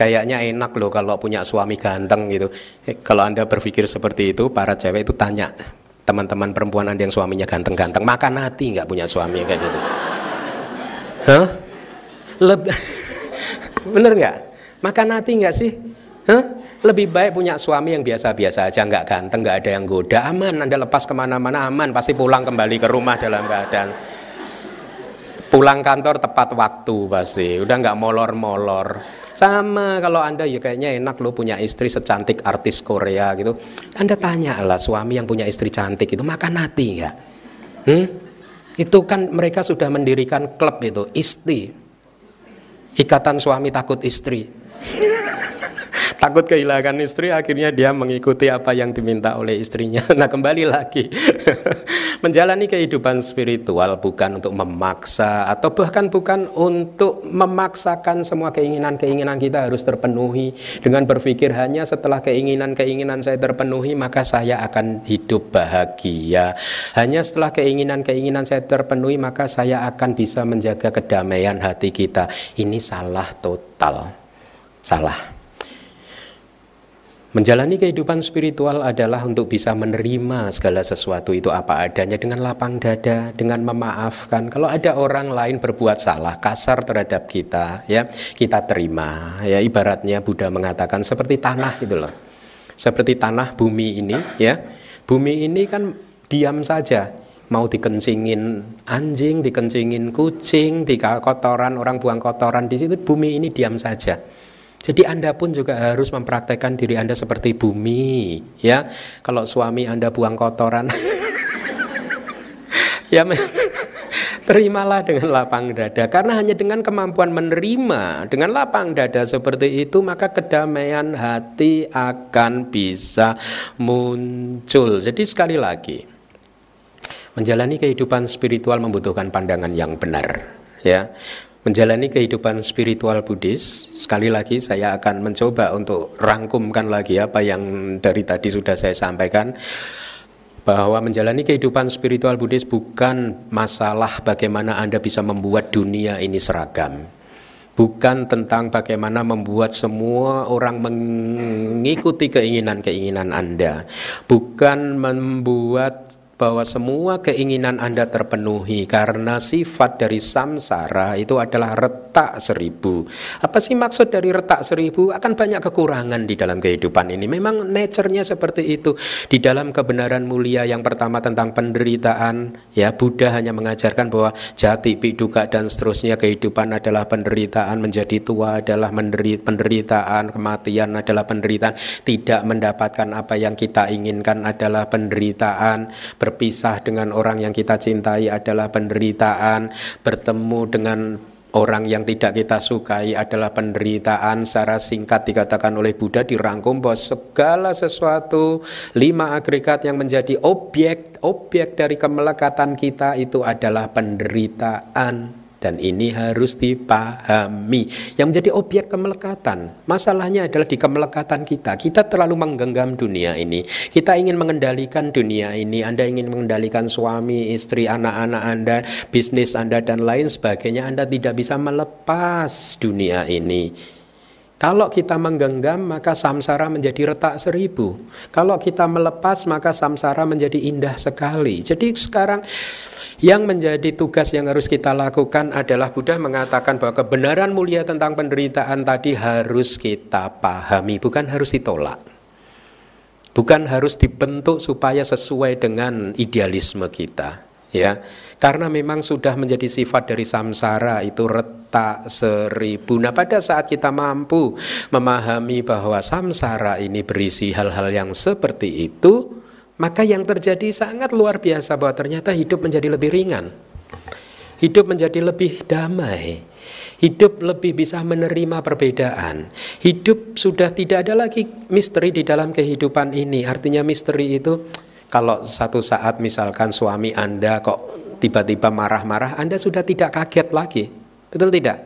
kayaknya enak loh kalau punya suami ganteng gitu. Eh, kalau Anda berpikir seperti itu, para cewek itu tanya teman-teman perempuan Anda yang suaminya ganteng-ganteng, makan hati nggak punya suami kayak gitu. Hah? Leb *laughs* Bener nggak? Makan hati nggak sih? Hah? Lebih baik punya suami yang biasa-biasa aja, nggak ganteng, nggak ada yang goda, aman. Anda lepas ke mana-mana aman, pasti pulang kembali ke rumah dalam keadaan Pulang kantor tepat waktu pasti, udah nggak molor-molor. Sama kalau Anda ya kayaknya enak lo punya istri secantik artis Korea gitu. Anda tanya lah suami yang punya istri cantik itu makan hati nggak? Hmm? Itu kan mereka sudah mendirikan klub itu, istri. Ikatan suami takut istri. *laughs* *laughs* takut kehilangan istri akhirnya dia mengikuti apa yang diminta oleh istrinya. *laughs* Nah kembali lagi. *laughs* Menjalani kehidupan spiritual bukan untuk memaksa atau bahkan bukan untuk memaksakan semua keinginan-keinginan kita harus terpenuhi. Dengan berpikir hanya setelah keinginan-keinginan saya terpenuhi maka saya akan hidup bahagia. Hanya setelah keinginan-keinginan saya terpenuhi maka saya akan bisa menjaga kedamaian hati kita. Ini salah total. Salah Menjalani kehidupan spiritual adalah untuk bisa menerima segala sesuatu itu apa adanya dengan lapang dada, dengan memaafkan. Kalau ada orang lain berbuat salah, kasar terhadap kita, ya kita terima. Ya ibaratnya Buddha mengatakan seperti tanah gitu loh. Seperti tanah bumi ini, ya. Bumi ini kan diam saja, mau dikencingin anjing, dikencingin kucing, di kotoran orang buang kotoran di situ bumi ini diam saja. Jadi Anda pun juga harus mempraktekkan diri Anda seperti bumi, ya. Kalau suami Anda buang kotoran, *laughs* ya *laughs* terimalah dengan lapang dada karena hanya dengan kemampuan menerima dengan lapang dada seperti itu maka kedamaian hati akan bisa muncul. Jadi sekali lagi menjalani kehidupan spiritual membutuhkan pandangan yang benar, ya menjalani kehidupan spiritual Buddhis, sekali lagi saya akan mencoba untuk rangkumkan lagi apa yang dari tadi sudah saya sampaikan bahwa menjalani kehidupan spiritual Buddhis bukan masalah bagaimana Anda bisa membuat dunia ini seragam. Bukan tentang bagaimana membuat semua orang mengikuti keinginan-keinginan Anda. Bukan membuat bahwa semua keinginan Anda terpenuhi karena sifat dari samsara itu adalah retak seribu. Apa sih maksud dari retak seribu? Akan banyak kekurangan di dalam kehidupan ini. Memang nature-nya seperti itu. Di dalam kebenaran mulia yang pertama tentang penderitaan, ya Buddha hanya mengajarkan bahwa jati, piduka dan seterusnya kehidupan adalah penderitaan, menjadi tua adalah penderitaan, kematian adalah penderitaan, tidak mendapatkan apa yang kita inginkan adalah penderitaan, berpisah dengan orang yang kita cintai adalah penderitaan, bertemu dengan orang yang tidak kita sukai adalah penderitaan secara singkat dikatakan oleh Buddha dirangkum bahwa segala sesuatu lima agregat yang menjadi objek objek dari kemelekatan kita itu adalah penderitaan dan ini harus dipahami. Yang menjadi objek kemelekatan, masalahnya adalah di kemelekatan kita. Kita terlalu menggenggam dunia ini. Kita ingin mengendalikan dunia ini. Anda ingin mengendalikan suami, istri, anak-anak Anda, bisnis Anda dan lain sebagainya. Anda tidak bisa melepas dunia ini. Kalau kita menggenggam maka samsara menjadi retak seribu. Kalau kita melepas maka samsara menjadi indah sekali. Jadi sekarang yang menjadi tugas yang harus kita lakukan adalah Buddha mengatakan bahwa kebenaran mulia tentang penderitaan tadi harus kita pahami, bukan harus ditolak. Bukan harus dibentuk supaya sesuai dengan idealisme kita, ya. Karena memang sudah menjadi sifat dari samsara itu retak seribu. Nah pada saat kita mampu memahami bahwa samsara ini berisi hal-hal yang seperti itu, maka yang terjadi sangat luar biasa bahwa ternyata hidup menjadi lebih ringan. Hidup menjadi lebih damai. Hidup lebih bisa menerima perbedaan. Hidup sudah tidak ada lagi misteri di dalam kehidupan ini. Artinya misteri itu kalau satu saat misalkan suami Anda kok tiba-tiba marah-marah, Anda sudah tidak kaget lagi. Betul tidak?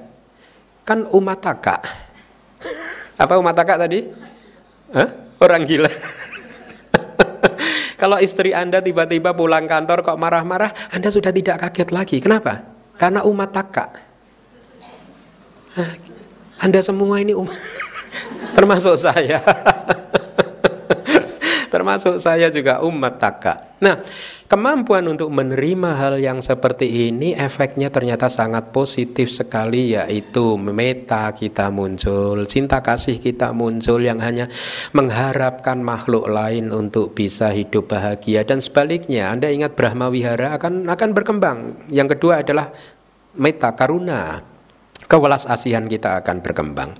Kan umat taka. *laughs* Apa umat taka tadi? Hah? Orang gila. *laughs* Kalau istri Anda tiba-tiba pulang kantor kok marah-marah, Anda sudah tidak kaget lagi. Kenapa? Karena umat taka. Anda semua ini umat, *laughs* termasuk saya. termasuk saya juga umat taka. Nah, Kemampuan untuk menerima hal yang seperti ini efeknya ternyata sangat positif sekali yaitu meta kita muncul, cinta kasih kita muncul yang hanya mengharapkan makhluk lain untuk bisa hidup bahagia dan sebaliknya Anda ingat Brahma Wihara akan akan berkembang. Yang kedua adalah meta karuna, kewelas asihan kita akan berkembang.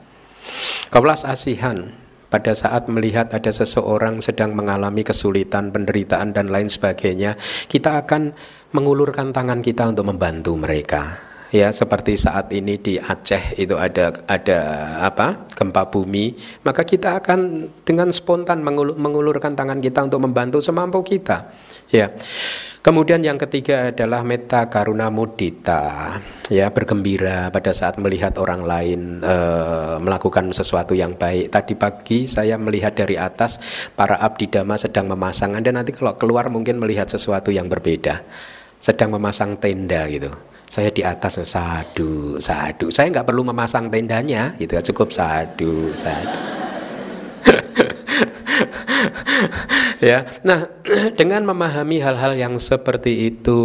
Kewelas asihan pada saat melihat ada seseorang sedang mengalami kesulitan, penderitaan dan lain sebagainya, kita akan mengulurkan tangan kita untuk membantu mereka. Ya seperti saat ini di Aceh itu ada ada apa gempa bumi maka kita akan dengan spontan mengulur, mengulurkan tangan kita untuk membantu semampu kita. Ya kemudian yang ketiga adalah meta karuna mudita ya bergembira pada saat melihat orang lain e, melakukan sesuatu yang baik. Tadi pagi saya melihat dari atas para abdi dhamma sedang memasang anda nanti kalau keluar mungkin melihat sesuatu yang berbeda. Sedang memasang tenda gitu. Saya di atas sadu sadu. Saya nggak perlu memasang tendanya gitu cukup sadu sadu *laughs* ya. Nah *clears throat* dengan memahami hal-hal yang seperti itu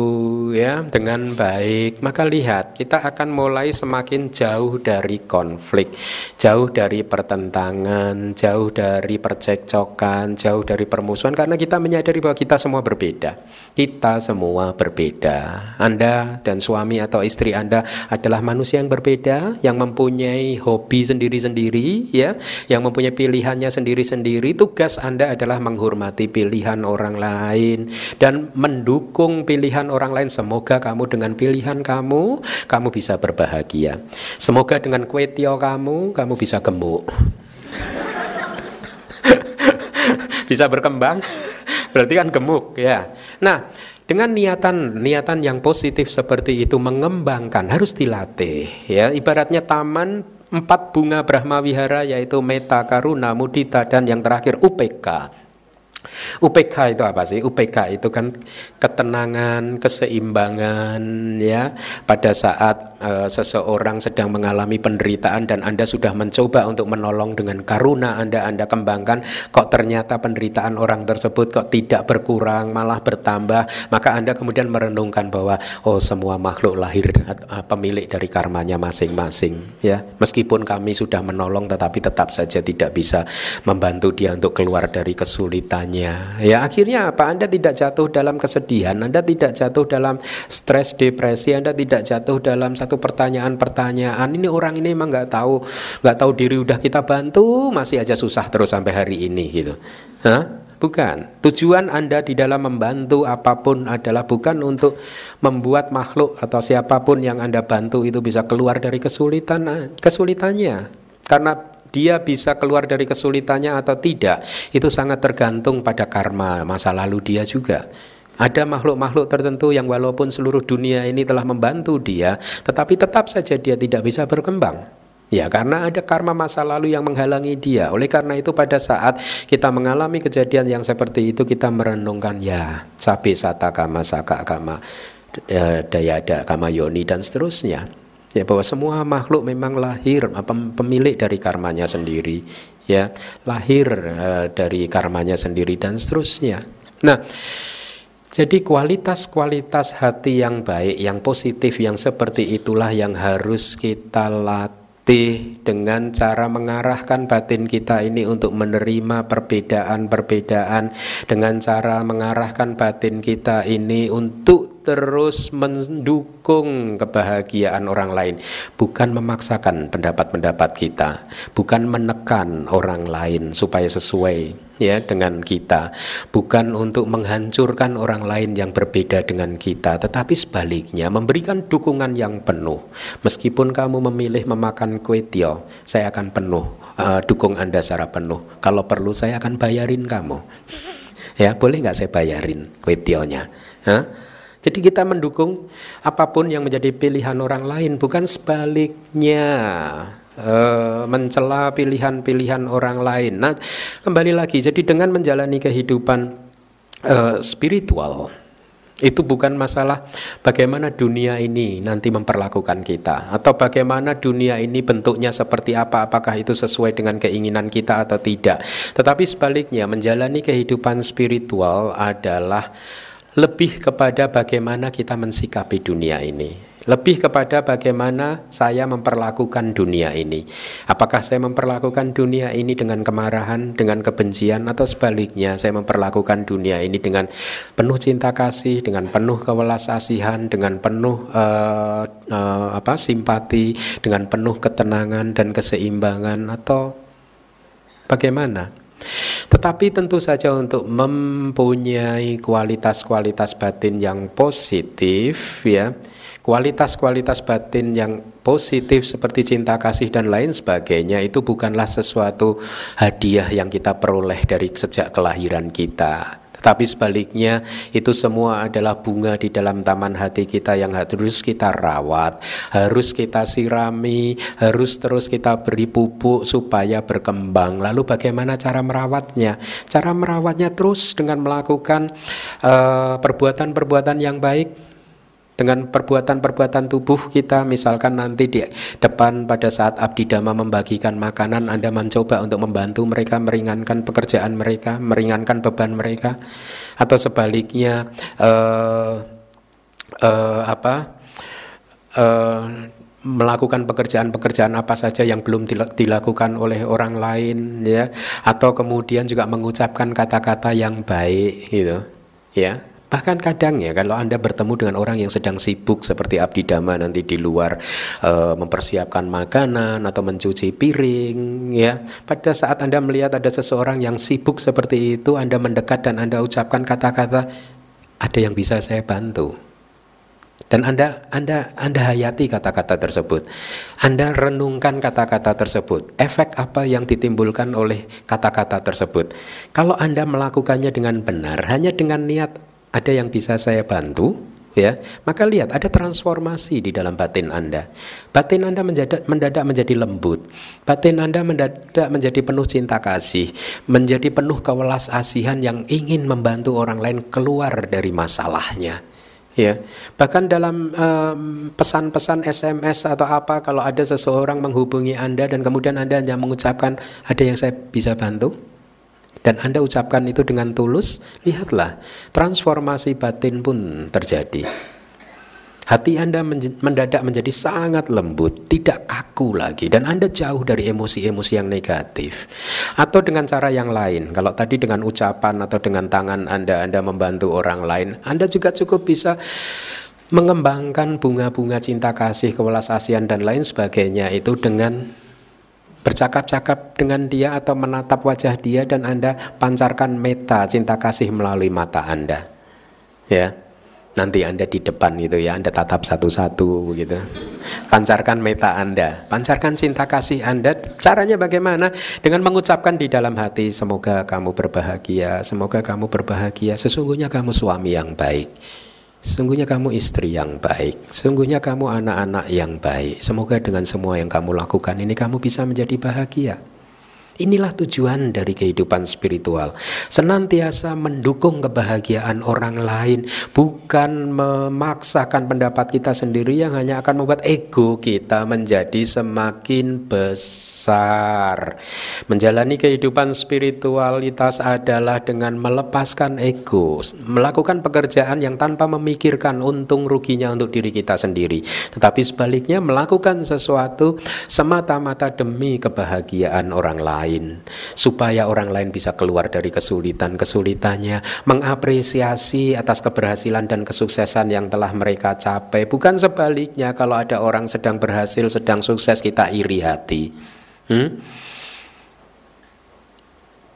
ya dengan baik maka lihat kita akan mulai semakin jauh dari konflik jauh dari pertentangan jauh dari percekcokan jauh dari permusuhan karena kita menyadari bahwa kita semua berbeda. Kita semua berbeda. Anda dan suami atau istri Anda adalah manusia yang berbeda yang mempunyai hobi sendiri-sendiri ya yang mempunyai pilihannya sendiri-sendiri. Tugas Anda adalah menghormati pilihan orang lain dan mendukung pilihan orang lain semoga kamu dengan pilihan kamu kamu bisa berbahagia semoga dengan kue tio kamu kamu bisa gemuk *laughs* bisa berkembang berarti kan gemuk ya. Nah, dengan niatan niatan yang positif seperti itu mengembangkan harus dilatih ya. Ibaratnya taman empat bunga Brahma Wihara yaitu Meta, Karuna, Mudita dan yang terakhir UPK. UPK itu apa sih? UPK itu kan ketenangan, keseimbangan ya pada saat uh, seseorang sedang mengalami penderitaan dan Anda sudah mencoba untuk menolong dengan karuna Anda Anda kembangkan kok ternyata penderitaan orang tersebut kok tidak berkurang malah bertambah maka Anda kemudian merenungkan bahwa oh semua makhluk lahir uh, pemilik dari karmanya masing-masing ya meskipun kami sudah menolong tetapi tetap saja tidak bisa membantu dia untuk keluar dari kesulitannya ya akhirnya apa Anda tidak jatuh dalam kesedihan Anda tidak jatuh dalam stres depresi Anda tidak jatuh dalam satu pertanyaan-pertanyaan ini orang ini emang nggak tahu nggak tahu diri udah kita bantu masih aja susah terus sampai hari ini gitu Hah? Bukan. Tujuan Anda di dalam membantu apa pun adalah bukan untuk membuat makhluk atau siapa pun yang Anda bantu itu bisa keluar dari kesulitan kesulitannya. Karena dia bisa keluar dari kesulitannya atau tidak itu sangat tergantung pada karma masa lalu dia juga. Ada makhluk-makhluk tertentu yang walaupun seluruh dunia ini telah membantu dia, tetapi tetap saja dia tidak bisa berkembang. Ya, karena ada karma masa lalu yang menghalangi dia. Oleh karena itu pada saat kita mengalami kejadian yang seperti itu kita merenungkan ya, sapi sata kama saka kama ya, dayada kama yoni dan seterusnya. Ya bahwa semua makhluk memang lahir pemilik dari karmanya sendiri, ya lahir uh, dari karmanya sendiri dan seterusnya. Nah, jadi kualitas-kualitas hati yang baik, yang positif, yang seperti itulah yang harus kita latih dengan cara mengarahkan batin kita ini untuk menerima perbedaan-perbedaan dengan cara mengarahkan batin kita ini untuk terus mendukung kebahagiaan orang lain, bukan memaksakan pendapat-pendapat kita, bukan menekan orang lain supaya sesuai ya dengan kita, bukan untuk menghancurkan orang lain yang berbeda dengan kita, tetapi sebaliknya memberikan dukungan yang penuh. Meskipun kamu memilih memakan kue tio, saya akan penuh uh, dukung Anda secara penuh. Kalau perlu saya akan bayarin kamu. Ya, boleh nggak saya bayarin kue tionya? Jadi kita mendukung apa pun yang menjadi pilihan orang lain, bukan sebaliknya e, mencela pilihan-pilihan orang lain. Nah, kembali lagi, jadi dengan menjalani kehidupan e, spiritual itu bukan masalah bagaimana dunia ini nanti memperlakukan kita atau bagaimana dunia ini bentuknya seperti apa apakah itu sesuai dengan keinginan kita atau tidak tetapi sebaliknya menjalani kehidupan spiritual adalah lebih kepada bagaimana kita mensikapi dunia ini lebih kepada bagaimana saya memperlakukan dunia ini. Apakah saya memperlakukan dunia ini dengan kemarahan, dengan kebencian, atau sebaliknya saya memperlakukan dunia ini dengan penuh cinta kasih, dengan penuh kewelas asihan, dengan penuh uh, uh, apa simpati, dengan penuh ketenangan dan keseimbangan, atau bagaimana? Tetapi tentu saja untuk mempunyai kualitas-kualitas batin yang positif ya, kualitas-kualitas batin yang positif seperti cinta kasih dan lain sebagainya itu bukanlah sesuatu hadiah yang kita peroleh dari sejak kelahiran kita. Tetapi sebaliknya itu semua adalah bunga di dalam taman hati kita yang harus kita rawat, harus kita sirami, harus terus kita beri pupuk supaya berkembang. Lalu bagaimana cara merawatnya? Cara merawatnya terus dengan melakukan eh, perbuatan-perbuatan uh, yang baik dengan perbuatan-perbuatan tubuh kita misalkan nanti di depan pada saat abdi dhamma membagikan makanan Anda mencoba untuk membantu mereka meringankan pekerjaan mereka meringankan beban mereka. Atau sebaliknya uh, uh, apa uh, melakukan pekerjaan-pekerjaan apa saja yang belum dilakukan oleh orang lain ya. Atau kemudian juga mengucapkan kata-kata yang baik gitu ya Bahkan kadang ya kalau Anda bertemu dengan orang yang sedang sibuk seperti Abdi Dhamma nanti di luar e, mempersiapkan makanan atau mencuci piring ya. Pada saat Anda melihat ada seseorang yang sibuk seperti itu, Anda mendekat dan Anda ucapkan kata-kata ada yang bisa saya bantu. Dan Anda Anda Anda hayati kata-kata tersebut. Anda renungkan kata-kata tersebut. Efek apa yang ditimbulkan oleh kata-kata tersebut? Kalau Anda melakukannya dengan benar, hanya dengan niat ada yang bisa saya bantu ya? Maka lihat ada transformasi di dalam batin Anda. Batin Anda mendadak, mendadak menjadi lembut. Batin Anda mendadak menjadi penuh cinta kasih. Menjadi penuh kewelas asihan yang ingin membantu orang lain keluar dari masalahnya ya? Bahkan dalam pesan-pesan um, SMS atau apa kalau ada seseorang menghubungi Anda dan kemudian Anda hanya mengucapkan ada yang saya bisa bantu dan Anda ucapkan itu dengan tulus, lihatlah transformasi batin pun terjadi. Hati Anda mendadak menjadi sangat lembut, tidak kaku lagi, dan Anda jauh dari emosi-emosi yang negatif. Atau dengan cara yang lain, kalau tadi dengan ucapan atau dengan tangan Anda, Anda membantu orang lain, Anda juga cukup bisa mengembangkan bunga-bunga cinta kasih, kewelas asian, dan lain sebagainya itu dengan bercakap-cakap dengan dia atau menatap wajah dia dan Anda pancarkan meta cinta kasih melalui mata Anda. Ya. Nanti Anda di depan gitu ya, Anda tatap satu-satu gitu. Pancarkan meta Anda, pancarkan cinta kasih Anda. Caranya bagaimana? Dengan mengucapkan di dalam hati, semoga kamu berbahagia, semoga kamu berbahagia, sesungguhnya kamu suami yang baik. Sungguhnya kamu istri yang baik, sungguhnya kamu anak-anak yang baik. Semoga dengan semua yang kamu lakukan ini kamu bisa menjadi bahagia. Inilah tujuan dari kehidupan spiritual. Senantiasa mendukung kebahagiaan orang lain, bukan memaksakan pendapat kita sendiri yang hanya akan membuat ego kita menjadi semakin besar. Menjalani kehidupan spiritualitas adalah dengan melepaskan ego, melakukan pekerjaan yang tanpa memikirkan untung ruginya untuk diri kita sendiri, tetapi sebaliknya melakukan sesuatu semata-mata demi kebahagiaan orang lain lain supaya orang lain bisa keluar dari kesulitan-kesulitannya mengapresiasi atas keberhasilan dan kesuksesan yang telah mereka capai bukan sebaliknya kalau ada orang sedang berhasil sedang sukses kita iri hati hmm?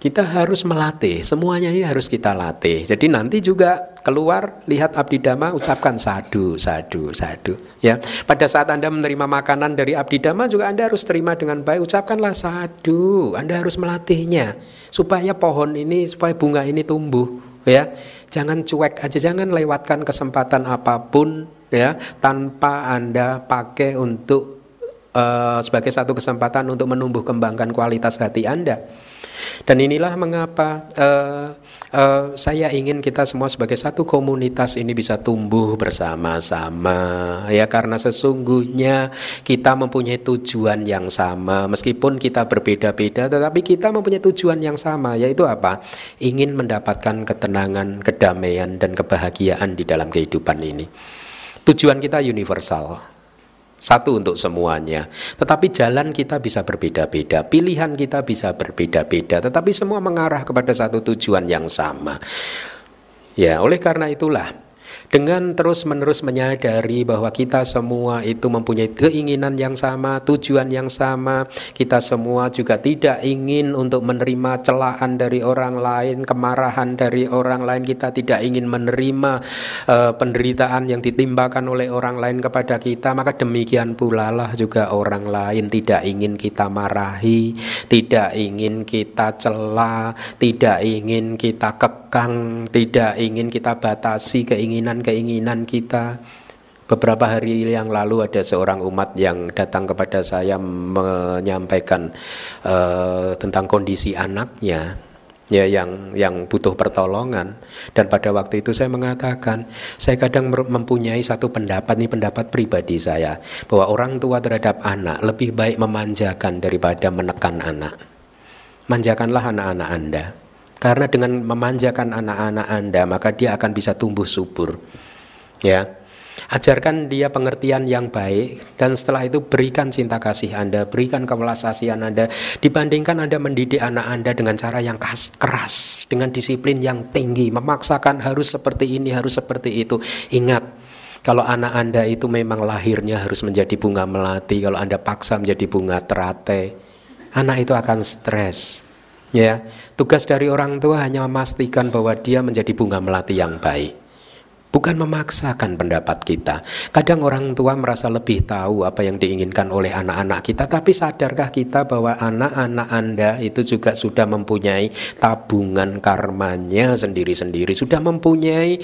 Kita harus melatih, semuanya ini harus kita latih. Jadi nanti juga keluar lihat abdi dhamma ucapkan sadu, sadu, sadu. Ya, pada saat anda menerima makanan dari abdi dhamma juga anda harus terima dengan baik. Ucapkanlah sadu. Anda harus melatihnya supaya pohon ini, supaya bunga ini tumbuh. Ya, jangan cuek aja, jangan lewatkan kesempatan apa pun ya tanpa anda pakai untuk uh, sebagai satu kesempatan untuk menumbuh kembangkan kualitas hati anda. Dan inilah mengapa uh, uh, saya ingin kita semua sebagai satu komunitas ini bisa tumbuh bersama-sama ya karena sesungguhnya kita mempunyai tujuan yang sama meskipun kita berbeda-beda tetapi kita mempunyai tujuan yang sama yaitu apa? Ingin mendapatkan ketenangan, kedamaian dan kebahagiaan di dalam kehidupan ini. Tujuan kita universal, satu untuk semuanya. Tetapi jalan kita bisa berbeda-beda, pilihan kita bisa berbeda-beda, tetapi semua mengarah kepada satu tujuan yang sama. Ya, oleh karena itulah dengan terus-menerus menyadari bahwa kita semua itu mempunyai keinginan yang sama, tujuan yang sama, kita semua juga tidak ingin untuk menerima celaan dari orang lain, kemarahan dari orang lain, kita tidak ingin menerima uh, penderitaan yang ditimbakan oleh orang lain kepada kita, maka demikian pula lah juga orang lain. Tidak ingin kita marahi, tidak ingin kita cela, tidak ingin kita kekang, tidak ingin kita batasi keinginan keinginan kita. Beberapa hari yang lalu ada seorang umat yang datang kepada saya menyampaikan uh, tentang kondisi anaknya ya yang yang butuh pertolongan. Dan pada waktu itu saya mengatakan saya kadang mempunyai satu pendapat ini pendapat pribadi saya bahwa orang tua terhadap anak lebih baik memanjakan daripada menekan anak. Manjakanlah anak-anak Anda karena dengan memanjakan anak-anak Anda, maka dia akan bisa tumbuh subur. Ya. Ajarkan dia pengertian yang baik dan setelah itu berikan cinta kasih Anda, berikan kewelas Anda dibandingkan Anda mendidik anak Anda dengan cara yang keras, dengan disiplin yang tinggi, memaksakan harus seperti ini, harus seperti itu. Ingat, kalau anak Anda itu memang lahirnya harus menjadi bunga melati, kalau Anda paksa menjadi bunga terate, anak itu akan stres. Ya, tugas dari orang tua hanya memastikan bahwa dia menjadi bunga melati yang baik. Bukan memaksakan pendapat kita. Kadang orang tua merasa lebih tahu apa yang diinginkan oleh anak-anak kita, tapi sadarkah kita bahwa anak-anak Anda itu juga sudah mempunyai tabungan karmanya sendiri-sendiri, sudah mempunyai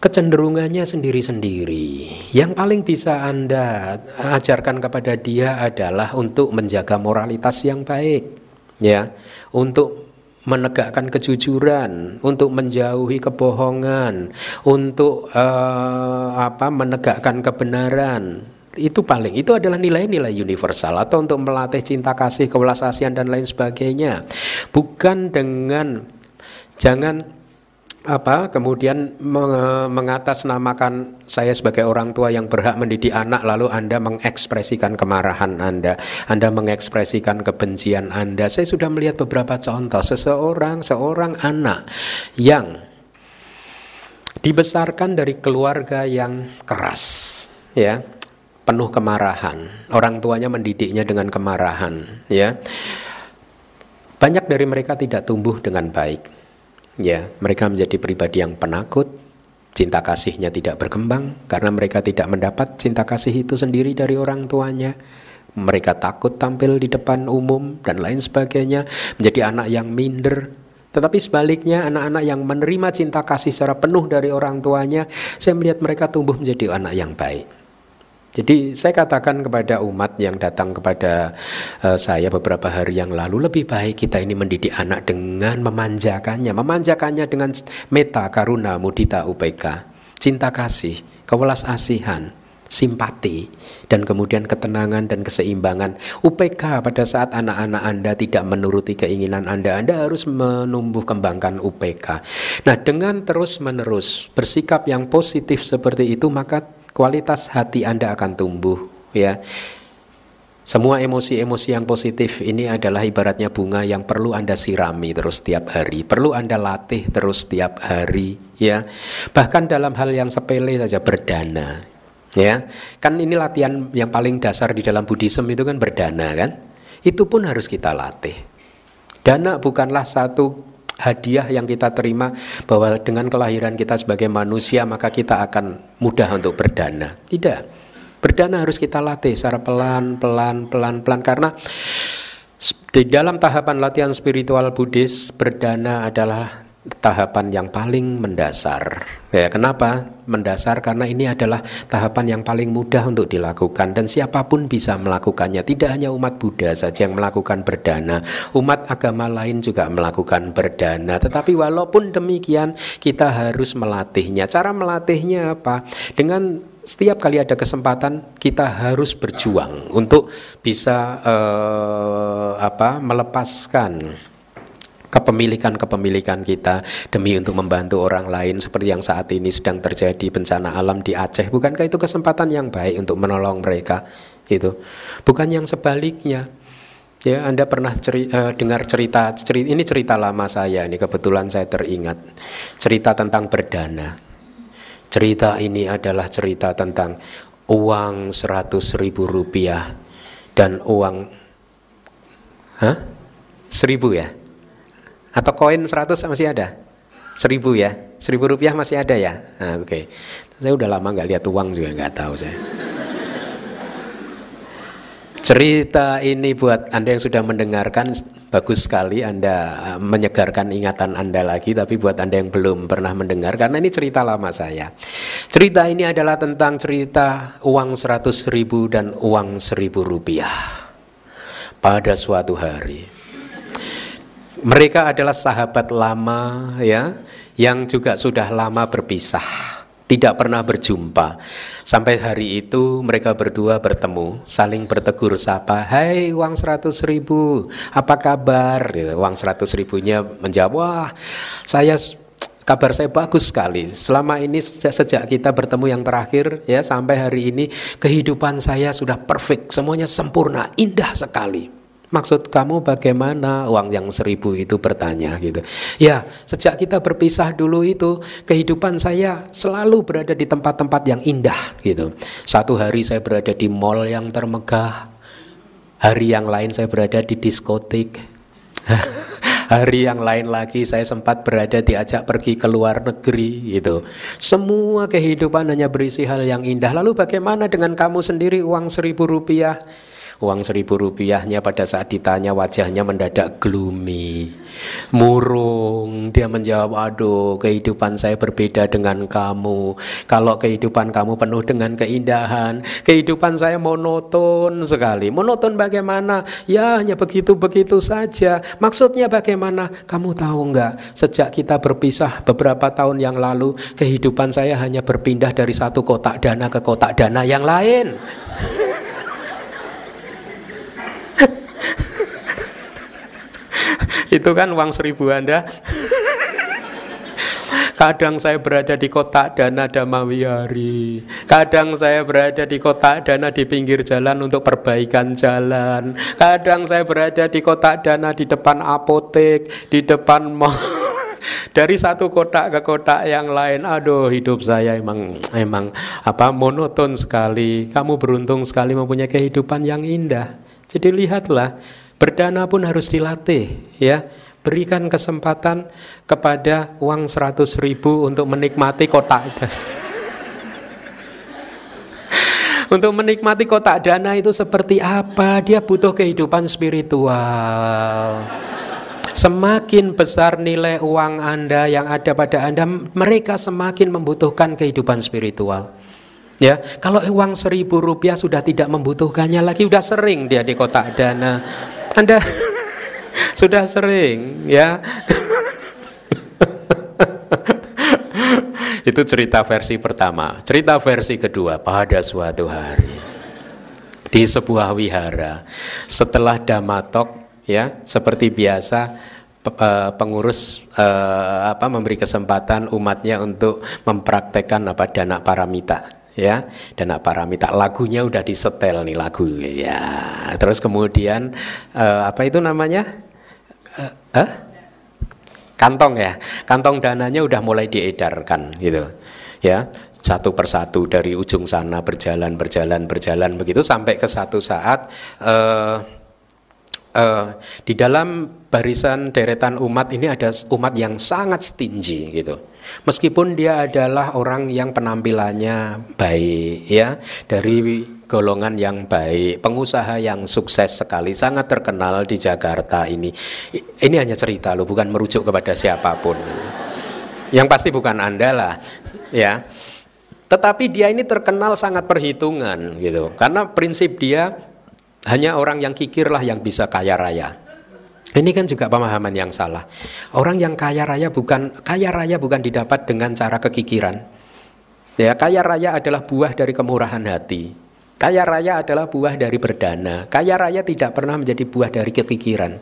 kecenderungannya sendiri-sendiri. Yang paling bisa Anda ajarkan kepada dia adalah untuk menjaga moralitas yang baik ya untuk menegakkan kejujuran, untuk menjauhi kebohongan, untuk uh, apa menegakkan kebenaran. Itu paling itu adalah nilai-nilai universal atau untuk melatih cinta kasih, kewelasasian dan lain sebagainya. Bukan dengan jangan apa kemudian mengatasnamakan saya sebagai orang tua yang berhak mendidik anak lalu Anda mengekspresikan kemarahan Anda, Anda mengekspresikan kebencian Anda. Saya sudah melihat beberapa contoh seseorang seorang anak yang dibesarkan dari keluarga yang keras, ya, penuh kemarahan. Orang tuanya mendidiknya dengan kemarahan, ya. Banyak dari mereka tidak tumbuh dengan baik Ya, mereka menjadi pribadi yang penakut, cinta kasihnya tidak berkembang karena mereka tidak mendapat cinta kasih itu sendiri dari orang tuanya. Mereka takut tampil di depan umum dan lain sebagainya, menjadi anak yang minder. Tetapi sebaliknya, anak-anak yang menerima cinta kasih secara penuh dari orang tuanya, saya melihat mereka tumbuh menjadi anak yang baik. Jadi saya katakan kepada umat yang datang kepada uh, saya beberapa hari yang lalu lebih baik kita ini mendidik anak dengan memanjakannya, memanjakannya dengan meta karuna mudita upeka, cinta kasih, kewelas asihan, simpati dan kemudian ketenangan dan keseimbangan. UPK pada saat anak-anak Anda tidak menuruti keinginan Anda, Anda harus menumbuh kembangkan UPK. Nah, dengan terus-menerus bersikap yang positif seperti itu maka kualitas hati Anda akan tumbuh ya. Semua emosi-emosi yang positif ini adalah ibaratnya bunga yang perlu Anda sirami terus setiap hari, perlu Anda latih terus setiap hari ya. Bahkan dalam hal yang sepele saja berdana. Ya. Kan ini latihan yang paling dasar di dalam Buddhism itu kan berdana kan? Itu pun harus kita latih. Dana bukanlah satu hadiah yang kita terima bahwa dengan kelahiran kita sebagai manusia maka kita akan mudah untuk berdana. Tidak. Berdana harus kita latih secara pelan, pelan, pelan, pelan karena di dalam tahapan latihan spiritual Buddhis berdana adalah tahapan yang paling mendasar. Ya, kenapa mendasar? Karena ini adalah tahapan yang paling mudah untuk dilakukan dan siapa pun bisa melakukannya. Tidak hanya umat Buddha saja yang melakukan berdana, umat agama lain juga melakukan berdana. Tetapi walaupun demikian, kita harus melatihnya. Cara melatihnya apa? Dengan setiap kali ada kesempatan kita harus berjuang untuk bisa uh, apa melepaskan kepemilikan-kepemilikan kita demi untuk membantu orang lain seperti yang saat ini sedang terjadi bencana alam di Aceh. Bukankah itu kesempatan yang baik untuk menolong mereka? Itu. Bukan yang sebaliknya. Ya Anda pernah ceri, uh, dengar cerita, cerita ini cerita lama saya ini kebetulan saya teringat. Cerita tentang berdana cerita ini adalah cerita tentang uang seratus ribu rupiah dan uang Hah? seribu ya atau koin 100 masih ada? Seribu ya? Seribu rupiah masih ada ya? Nah, Oke, okay. saya udah lama nggak lihat uang juga nggak tahu saya. Cerita ini buat Anda yang sudah mendengarkan bagus sekali Anda eh, menyegarkan ingatan Anda lagi tapi buat Anda yang belum pernah mendengar karena ini cerita lama saya. Cerita ini adalah tentang cerita uang 100 ribu dan uang 1000 rupiah. Pada suatu hari mereka adalah sahabat lama ya, yang juga sudah lama berpisah, tidak pernah berjumpa. Sampai hari itu mereka berdua bertemu, saling bertegur sapa, Hai uang seratus ribu, apa kabar? Gitu. Uang seratus ribunya menjawab, wah saya kabar saya bagus sekali. Selama ini sejak, sejak kita bertemu yang terakhir ya sampai hari ini kehidupan saya sudah perfect, semuanya sempurna, indah sekali. Maksud kamu bagaimana uang yang seribu itu bertanya gitu. Ya sejak kita berpisah dulu itu kehidupan saya selalu berada di tempat-tempat yang indah gitu. Satu hari saya berada di mall yang termegah. Hari yang lain saya berada di diskotik. *laughs* hari yang lain lagi saya sempat berada diajak pergi ke luar negeri gitu. Semua kehidupan hanya berisi hal yang indah. Lalu bagaimana dengan kamu sendiri uang seribu rupiah? Uang seribu rupiahnya pada saat ditanya wajahnya mendadak gloomy Murung Dia menjawab aduh kehidupan saya berbeda dengan kamu Kalau kehidupan kamu penuh dengan keindahan Kehidupan saya monoton sekali Monoton bagaimana? Ya hanya begitu-begitu saja Maksudnya bagaimana? Kamu tahu nggak? Sejak kita berpisah beberapa tahun yang lalu Kehidupan saya hanya berpindah dari satu kotak dana ke kotak dana yang lain *laughs* *laughs* itu kan uang seribu Anda. Kadang saya berada di kotak dana Damawiyari Kadang saya berada di kotak dana di pinggir jalan untuk perbaikan jalan. Kadang saya berada di kotak dana di depan apotek Di depan mall. *laughs* Dari satu kotak ke kotak yang lain aduh hidup saya emang emang apa monoton sekali. Kamu beruntung sekali mempunyai kehidupan yang indah. Jadi lihatlah Berdana pun harus dilatih ya. Berikan kesempatan kepada uang 100 ribu untuk menikmati kotak *laughs* Untuk menikmati kotak dana itu seperti apa? Dia butuh kehidupan spiritual. Semakin besar nilai uang Anda yang ada pada Anda, mereka semakin membutuhkan kehidupan spiritual. Ya, kalau uang seribu rupiah sudah tidak membutuhkannya lagi, sudah sering dia di kotak dana. Anda *laughs* sudah sering ya. *laughs* Itu cerita versi pertama. Cerita versi kedua pada suatu hari di sebuah wihara setelah damatok ya seperti biasa eh, pengurus uh, apa memberi kesempatan umatnya untuk mempraktekkan apa dana paramita ya dan paramita lagunya udah disetel nih lagu. Ya terus kemudian uh, apa itu namanya? Uh, uh? kantong ya kantong dananya udah mulai diedarkan gitu. Ya satu persatu dari ujung sana berjalan berjalan berjalan begitu sampai ke satu saat uh, uh, di dalam barisan deretan umat ini ada umat yang sangat stingy gitu Meskipun dia adalah orang yang penampilannya baik ya, dari golongan yang baik, pengusaha yang sukses sekali, sangat terkenal di Jakarta ini. Ini hanya cerita loh, bukan merujuk kepada siapa pun. Yang pasti bukan Anda lah, ya. Tetapi dia ini terkenal sangat perhitungan gitu. Karena prinsip dia hanya orang yang kikirlah yang bisa kaya raya. Ini kan juga pemahaman yang salah. Orang yang kaya raya bukan kaya raya bukan didapat dengan cara kekikiran. Ya, kaya raya adalah buah dari kemurahan hati. Kaya raya adalah buah dari berdana. Kaya raya tidak pernah menjadi buah dari kekikiran.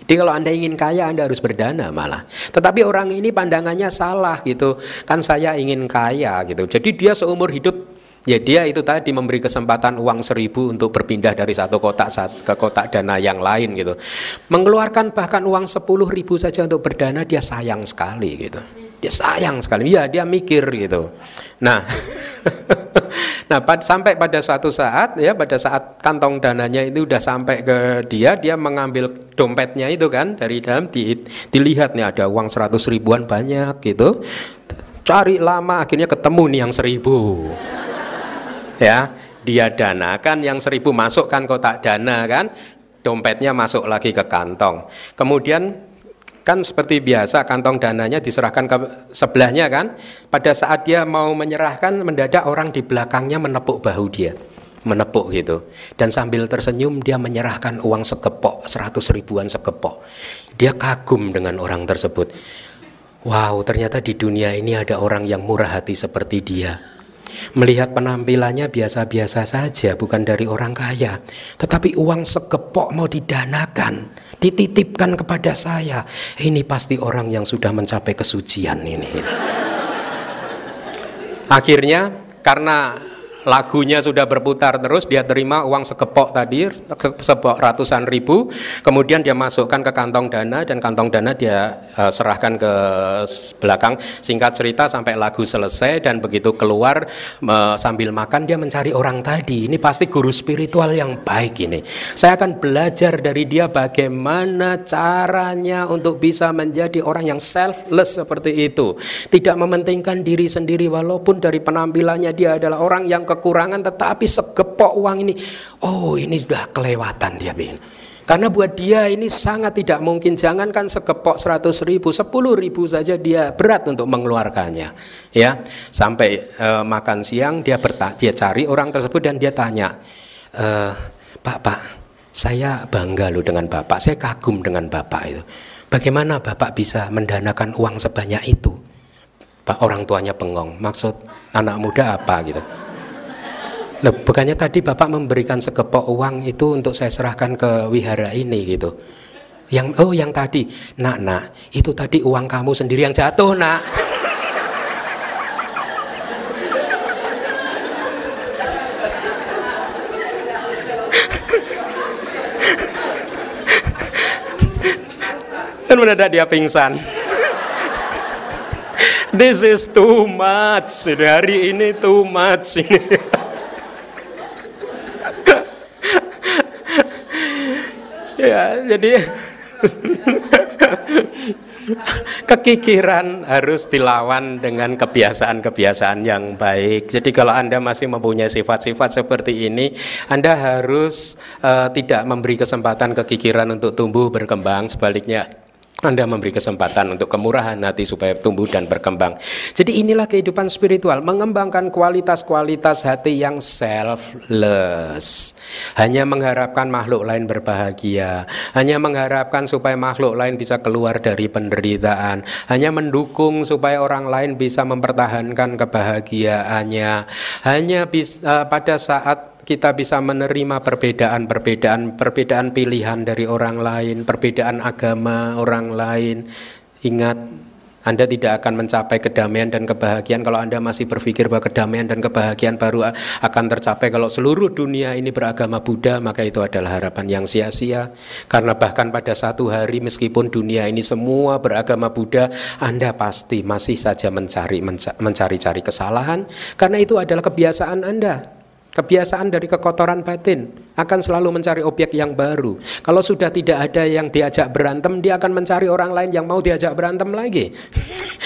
Jadi kalau Anda ingin kaya Anda harus berdana malah. Tetapi orang ini pandangannya salah gitu. Kan saya ingin kaya gitu. Jadi dia seumur hidup Ya dia itu tadi memberi kesempatan uang seribu untuk berpindah dari satu kotak ke kotak dana yang lain gitu. Mengeluarkan bahkan uang sepuluh ribu saja untuk berdana dia sayang sekali gitu. Dia sayang sekali, ya dia mikir gitu. Nah, *laughs* nah pad, sampai pada suatu saat ya pada saat kantong dananya itu udah sampai ke dia, dia mengambil dompetnya itu kan dari dalam di, dilihat nih ada uang seratus ribuan banyak gitu. Cari lama akhirnya ketemu nih yang seribu ya dia danakan yang seribu masukkan kotak dana kan dompetnya masuk lagi ke kantong. Kemudian kan seperti biasa kantong dananya diserahkan ke sebelahnya kan. Pada saat dia mau menyerahkan mendadak orang di belakangnya menepuk bahu dia. Menepuk gitu. Dan sambil tersenyum dia menyerahkan uang sekepok seratus ribuan sekepok. Dia kagum dengan orang tersebut. Wow ternyata di dunia ini ada orang yang murah hati seperti dia Melihat penampilannya biasa-biasa saja, bukan dari orang kaya. Tetapi uang segepok mau didanakan, dititipkan kepada saya. Ini pasti orang yang sudah mencapai kesucian ini. Akhirnya karena lagunya sudah berputar terus dia terima uang sekepok tadi sekepok ratusan ribu. Kemudian dia masukkan ke kantong dana dan kantong dana dia uh, serahkan ke belakang. Singkat cerita sampai lagu selesai dan begitu keluar uh, sambil makan dia mencari orang tadi. Ini pasti guru spiritual yang baik ini. Saya akan belajar dari dia bagaimana caranya untuk bisa menjadi orang yang selfless seperti itu. Tidak mementingkan diri sendiri walaupun dari penampilannya dia adalah orang yang kekurangan tetapi segepok uang ini. Oh ini sudah kelewatan dia bin karena buat dia ini sangat tidak mungkin. Jangankan segepok 100 ribu 10 ribu saja dia berat untuk mengeluarkannya. Ya sampai uh, makan siang dia berta dia cari orang tersebut dan dia tanya e, pak pak saya bangga loh dengan bapak. Saya kagum dengan bapak itu. Bagaimana bapak bisa mendanakan uang sebanyak itu? Pak orang tuanya bengong. Maksud anak muda apa? gitu Loh, bukannya tadi Bapak memberikan sekepok uang itu untuk saya serahkan ke wihara ini gitu. Yang oh yang tadi, nak nak, itu tadi uang kamu sendiri yang jatuh nak. Dan *laughs* mendadak dia pingsan. This is too much. Hari ini too much ini. *laughs* ya jadi kekikiran harus dilawan dengan kebiasaan-kebiasaan yang baik. Jadi kalau Anda masih mempunyai sifat-sifat seperti ini, Anda harus uh, tidak memberi kesempatan kekikiran untuk tumbuh berkembang. Sebaliknya, anda memberi kesempatan untuk kemurahan hati supaya tumbuh dan berkembang. Jadi inilah kehidupan spiritual, mengembangkan kualitas-kualitas hati yang selfless. Hanya mengharapkan makhluk lain berbahagia, hanya mengharapkan supaya makhluk lain bisa keluar dari penderitaan, hanya mendukung supaya orang lain bisa mempertahankan kebahagiaannya, hanya bisa, pada saat kita bisa menerima perbedaan-perbedaan perbedaan pilihan dari orang lain, perbedaan agama orang lain. Ingat, Anda tidak akan mencapai kedamaian dan kebahagiaan kalau Anda masih berpikir bahwa kedamaian dan kebahagiaan baru akan tercapai kalau seluruh dunia ini beragama Buddha, maka itu adalah harapan yang sia-sia. Karena bahkan pada satu hari meskipun dunia ini semua beragama Buddha, Anda pasti masih saja mencari mencari-cari kesalahan karena itu adalah kebiasaan Anda. Kebiasaan dari kekotoran batin akan selalu mencari objek yang baru. Kalau sudah tidak ada yang diajak berantem, dia akan mencari orang lain yang mau diajak berantem lagi.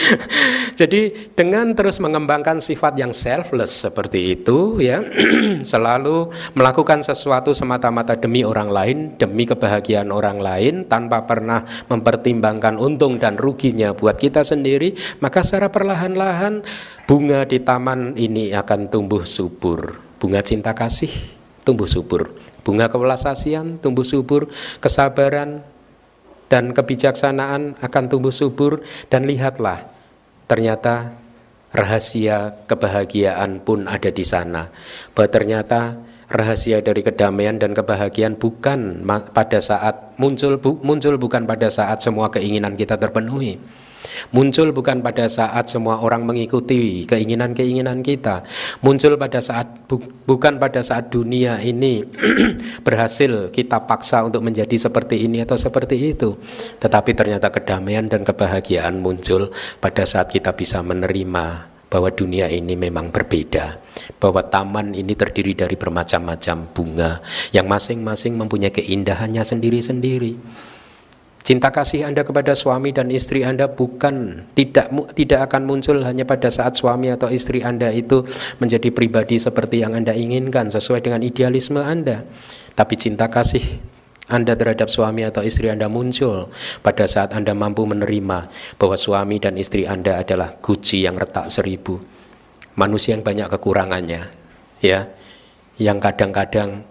*laughs* Jadi dengan terus mengembangkan sifat yang selfless seperti itu ya, *clears throat* selalu melakukan sesuatu semata-mata demi orang lain, demi kebahagiaan orang lain tanpa pernah mempertimbangkan untung dan ruginya buat kita sendiri, maka secara perlahan-lahan bunga di taman ini akan tumbuh subur bunga cinta kasih tumbuh subur, bunga kewelasasian tumbuh subur, kesabaran dan kebijaksanaan akan tumbuh subur dan lihatlah ternyata rahasia kebahagiaan pun ada di sana. Bahwa ternyata rahasia dari kedamaian dan kebahagiaan bukan pada saat muncul bu, muncul bukan pada saat semua keinginan kita terpenuhi. Muncul bukan pada saat semua orang mengikuti keinginan-keinginan kita. Muncul pada saat bu, bukan pada saat dunia ini *clears throat* berhasil kita paksa untuk menjadi seperti ini atau seperti itu. Tetapi ternyata kedamaian dan kebahagiaan muncul pada saat kita bisa menerima bahwa dunia ini memang berbeda, bahwa taman ini terdiri dari bermacam-macam bunga yang masing-masing mempunyai keindahannya sendiri-sendiri. Cinta kasih Anda kepada suami dan istri Anda bukan tidak tidak akan muncul hanya pada saat suami atau istri Anda itu menjadi pribadi seperti yang Anda inginkan sesuai dengan idealisme Anda. Tapi cinta kasih anda terhadap suami atau istri Anda muncul pada saat Anda mampu menerima bahwa suami dan istri Anda adalah guci yang retak seribu. Manusia yang banyak kekurangannya, ya, yang kadang-kadang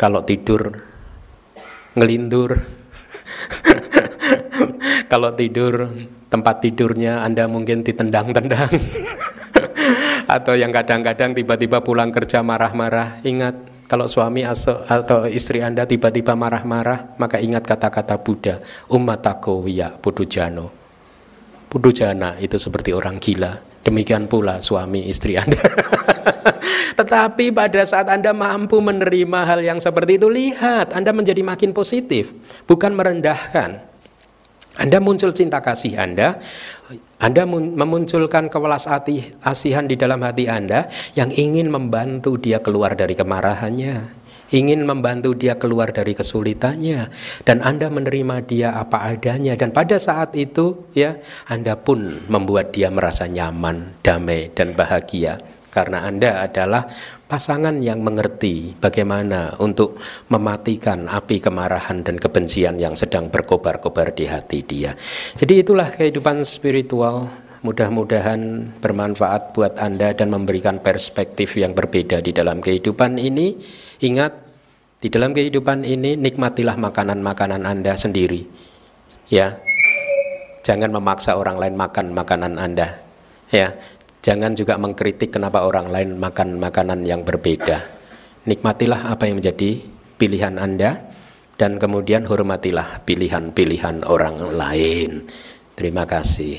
kalau tidur ngelindur, *laughs* kalau tidur tempat tidurnya Anda mungkin ditendang-tendang, *laughs* atau yang kadang-kadang tiba-tiba pulang kerja marah-marah, ingat kalau suami atau istri Anda tiba-tiba marah-marah, maka ingat kata-kata Buddha, umatako wiya pudujano. Pudujana itu seperti orang gila. Demikian pula suami istri Anda. *laughs* Tetapi pada saat Anda mampu menerima hal yang seperti itu, lihat Anda menjadi makin positif, bukan merendahkan. Anda muncul cinta kasih Anda, Anda memunculkan kewelas asihan di dalam hati Anda yang ingin membantu dia keluar dari kemarahannya, ingin membantu dia keluar dari kesulitannya dan Anda menerima dia apa adanya dan pada saat itu ya Anda pun membuat dia merasa nyaman, damai dan bahagia karena Anda adalah pasangan yang mengerti bagaimana untuk mematikan api kemarahan dan kebencian yang sedang berkobar-kobar di hati dia. Jadi itulah kehidupan spiritual. Mudah-mudahan bermanfaat buat Anda dan memberikan perspektif yang berbeda di dalam kehidupan ini. Ingat, di dalam kehidupan ini nikmatilah makanan-makanan Anda sendiri. Ya. Jangan memaksa orang lain makan makanan Anda. Ya, Jangan juga mengkritik kenapa orang lain makan makanan yang berbeda. Nikmatilah apa yang menjadi pilihan Anda dan kemudian hormatilah pilihan-pilihan orang lain. Terima kasih.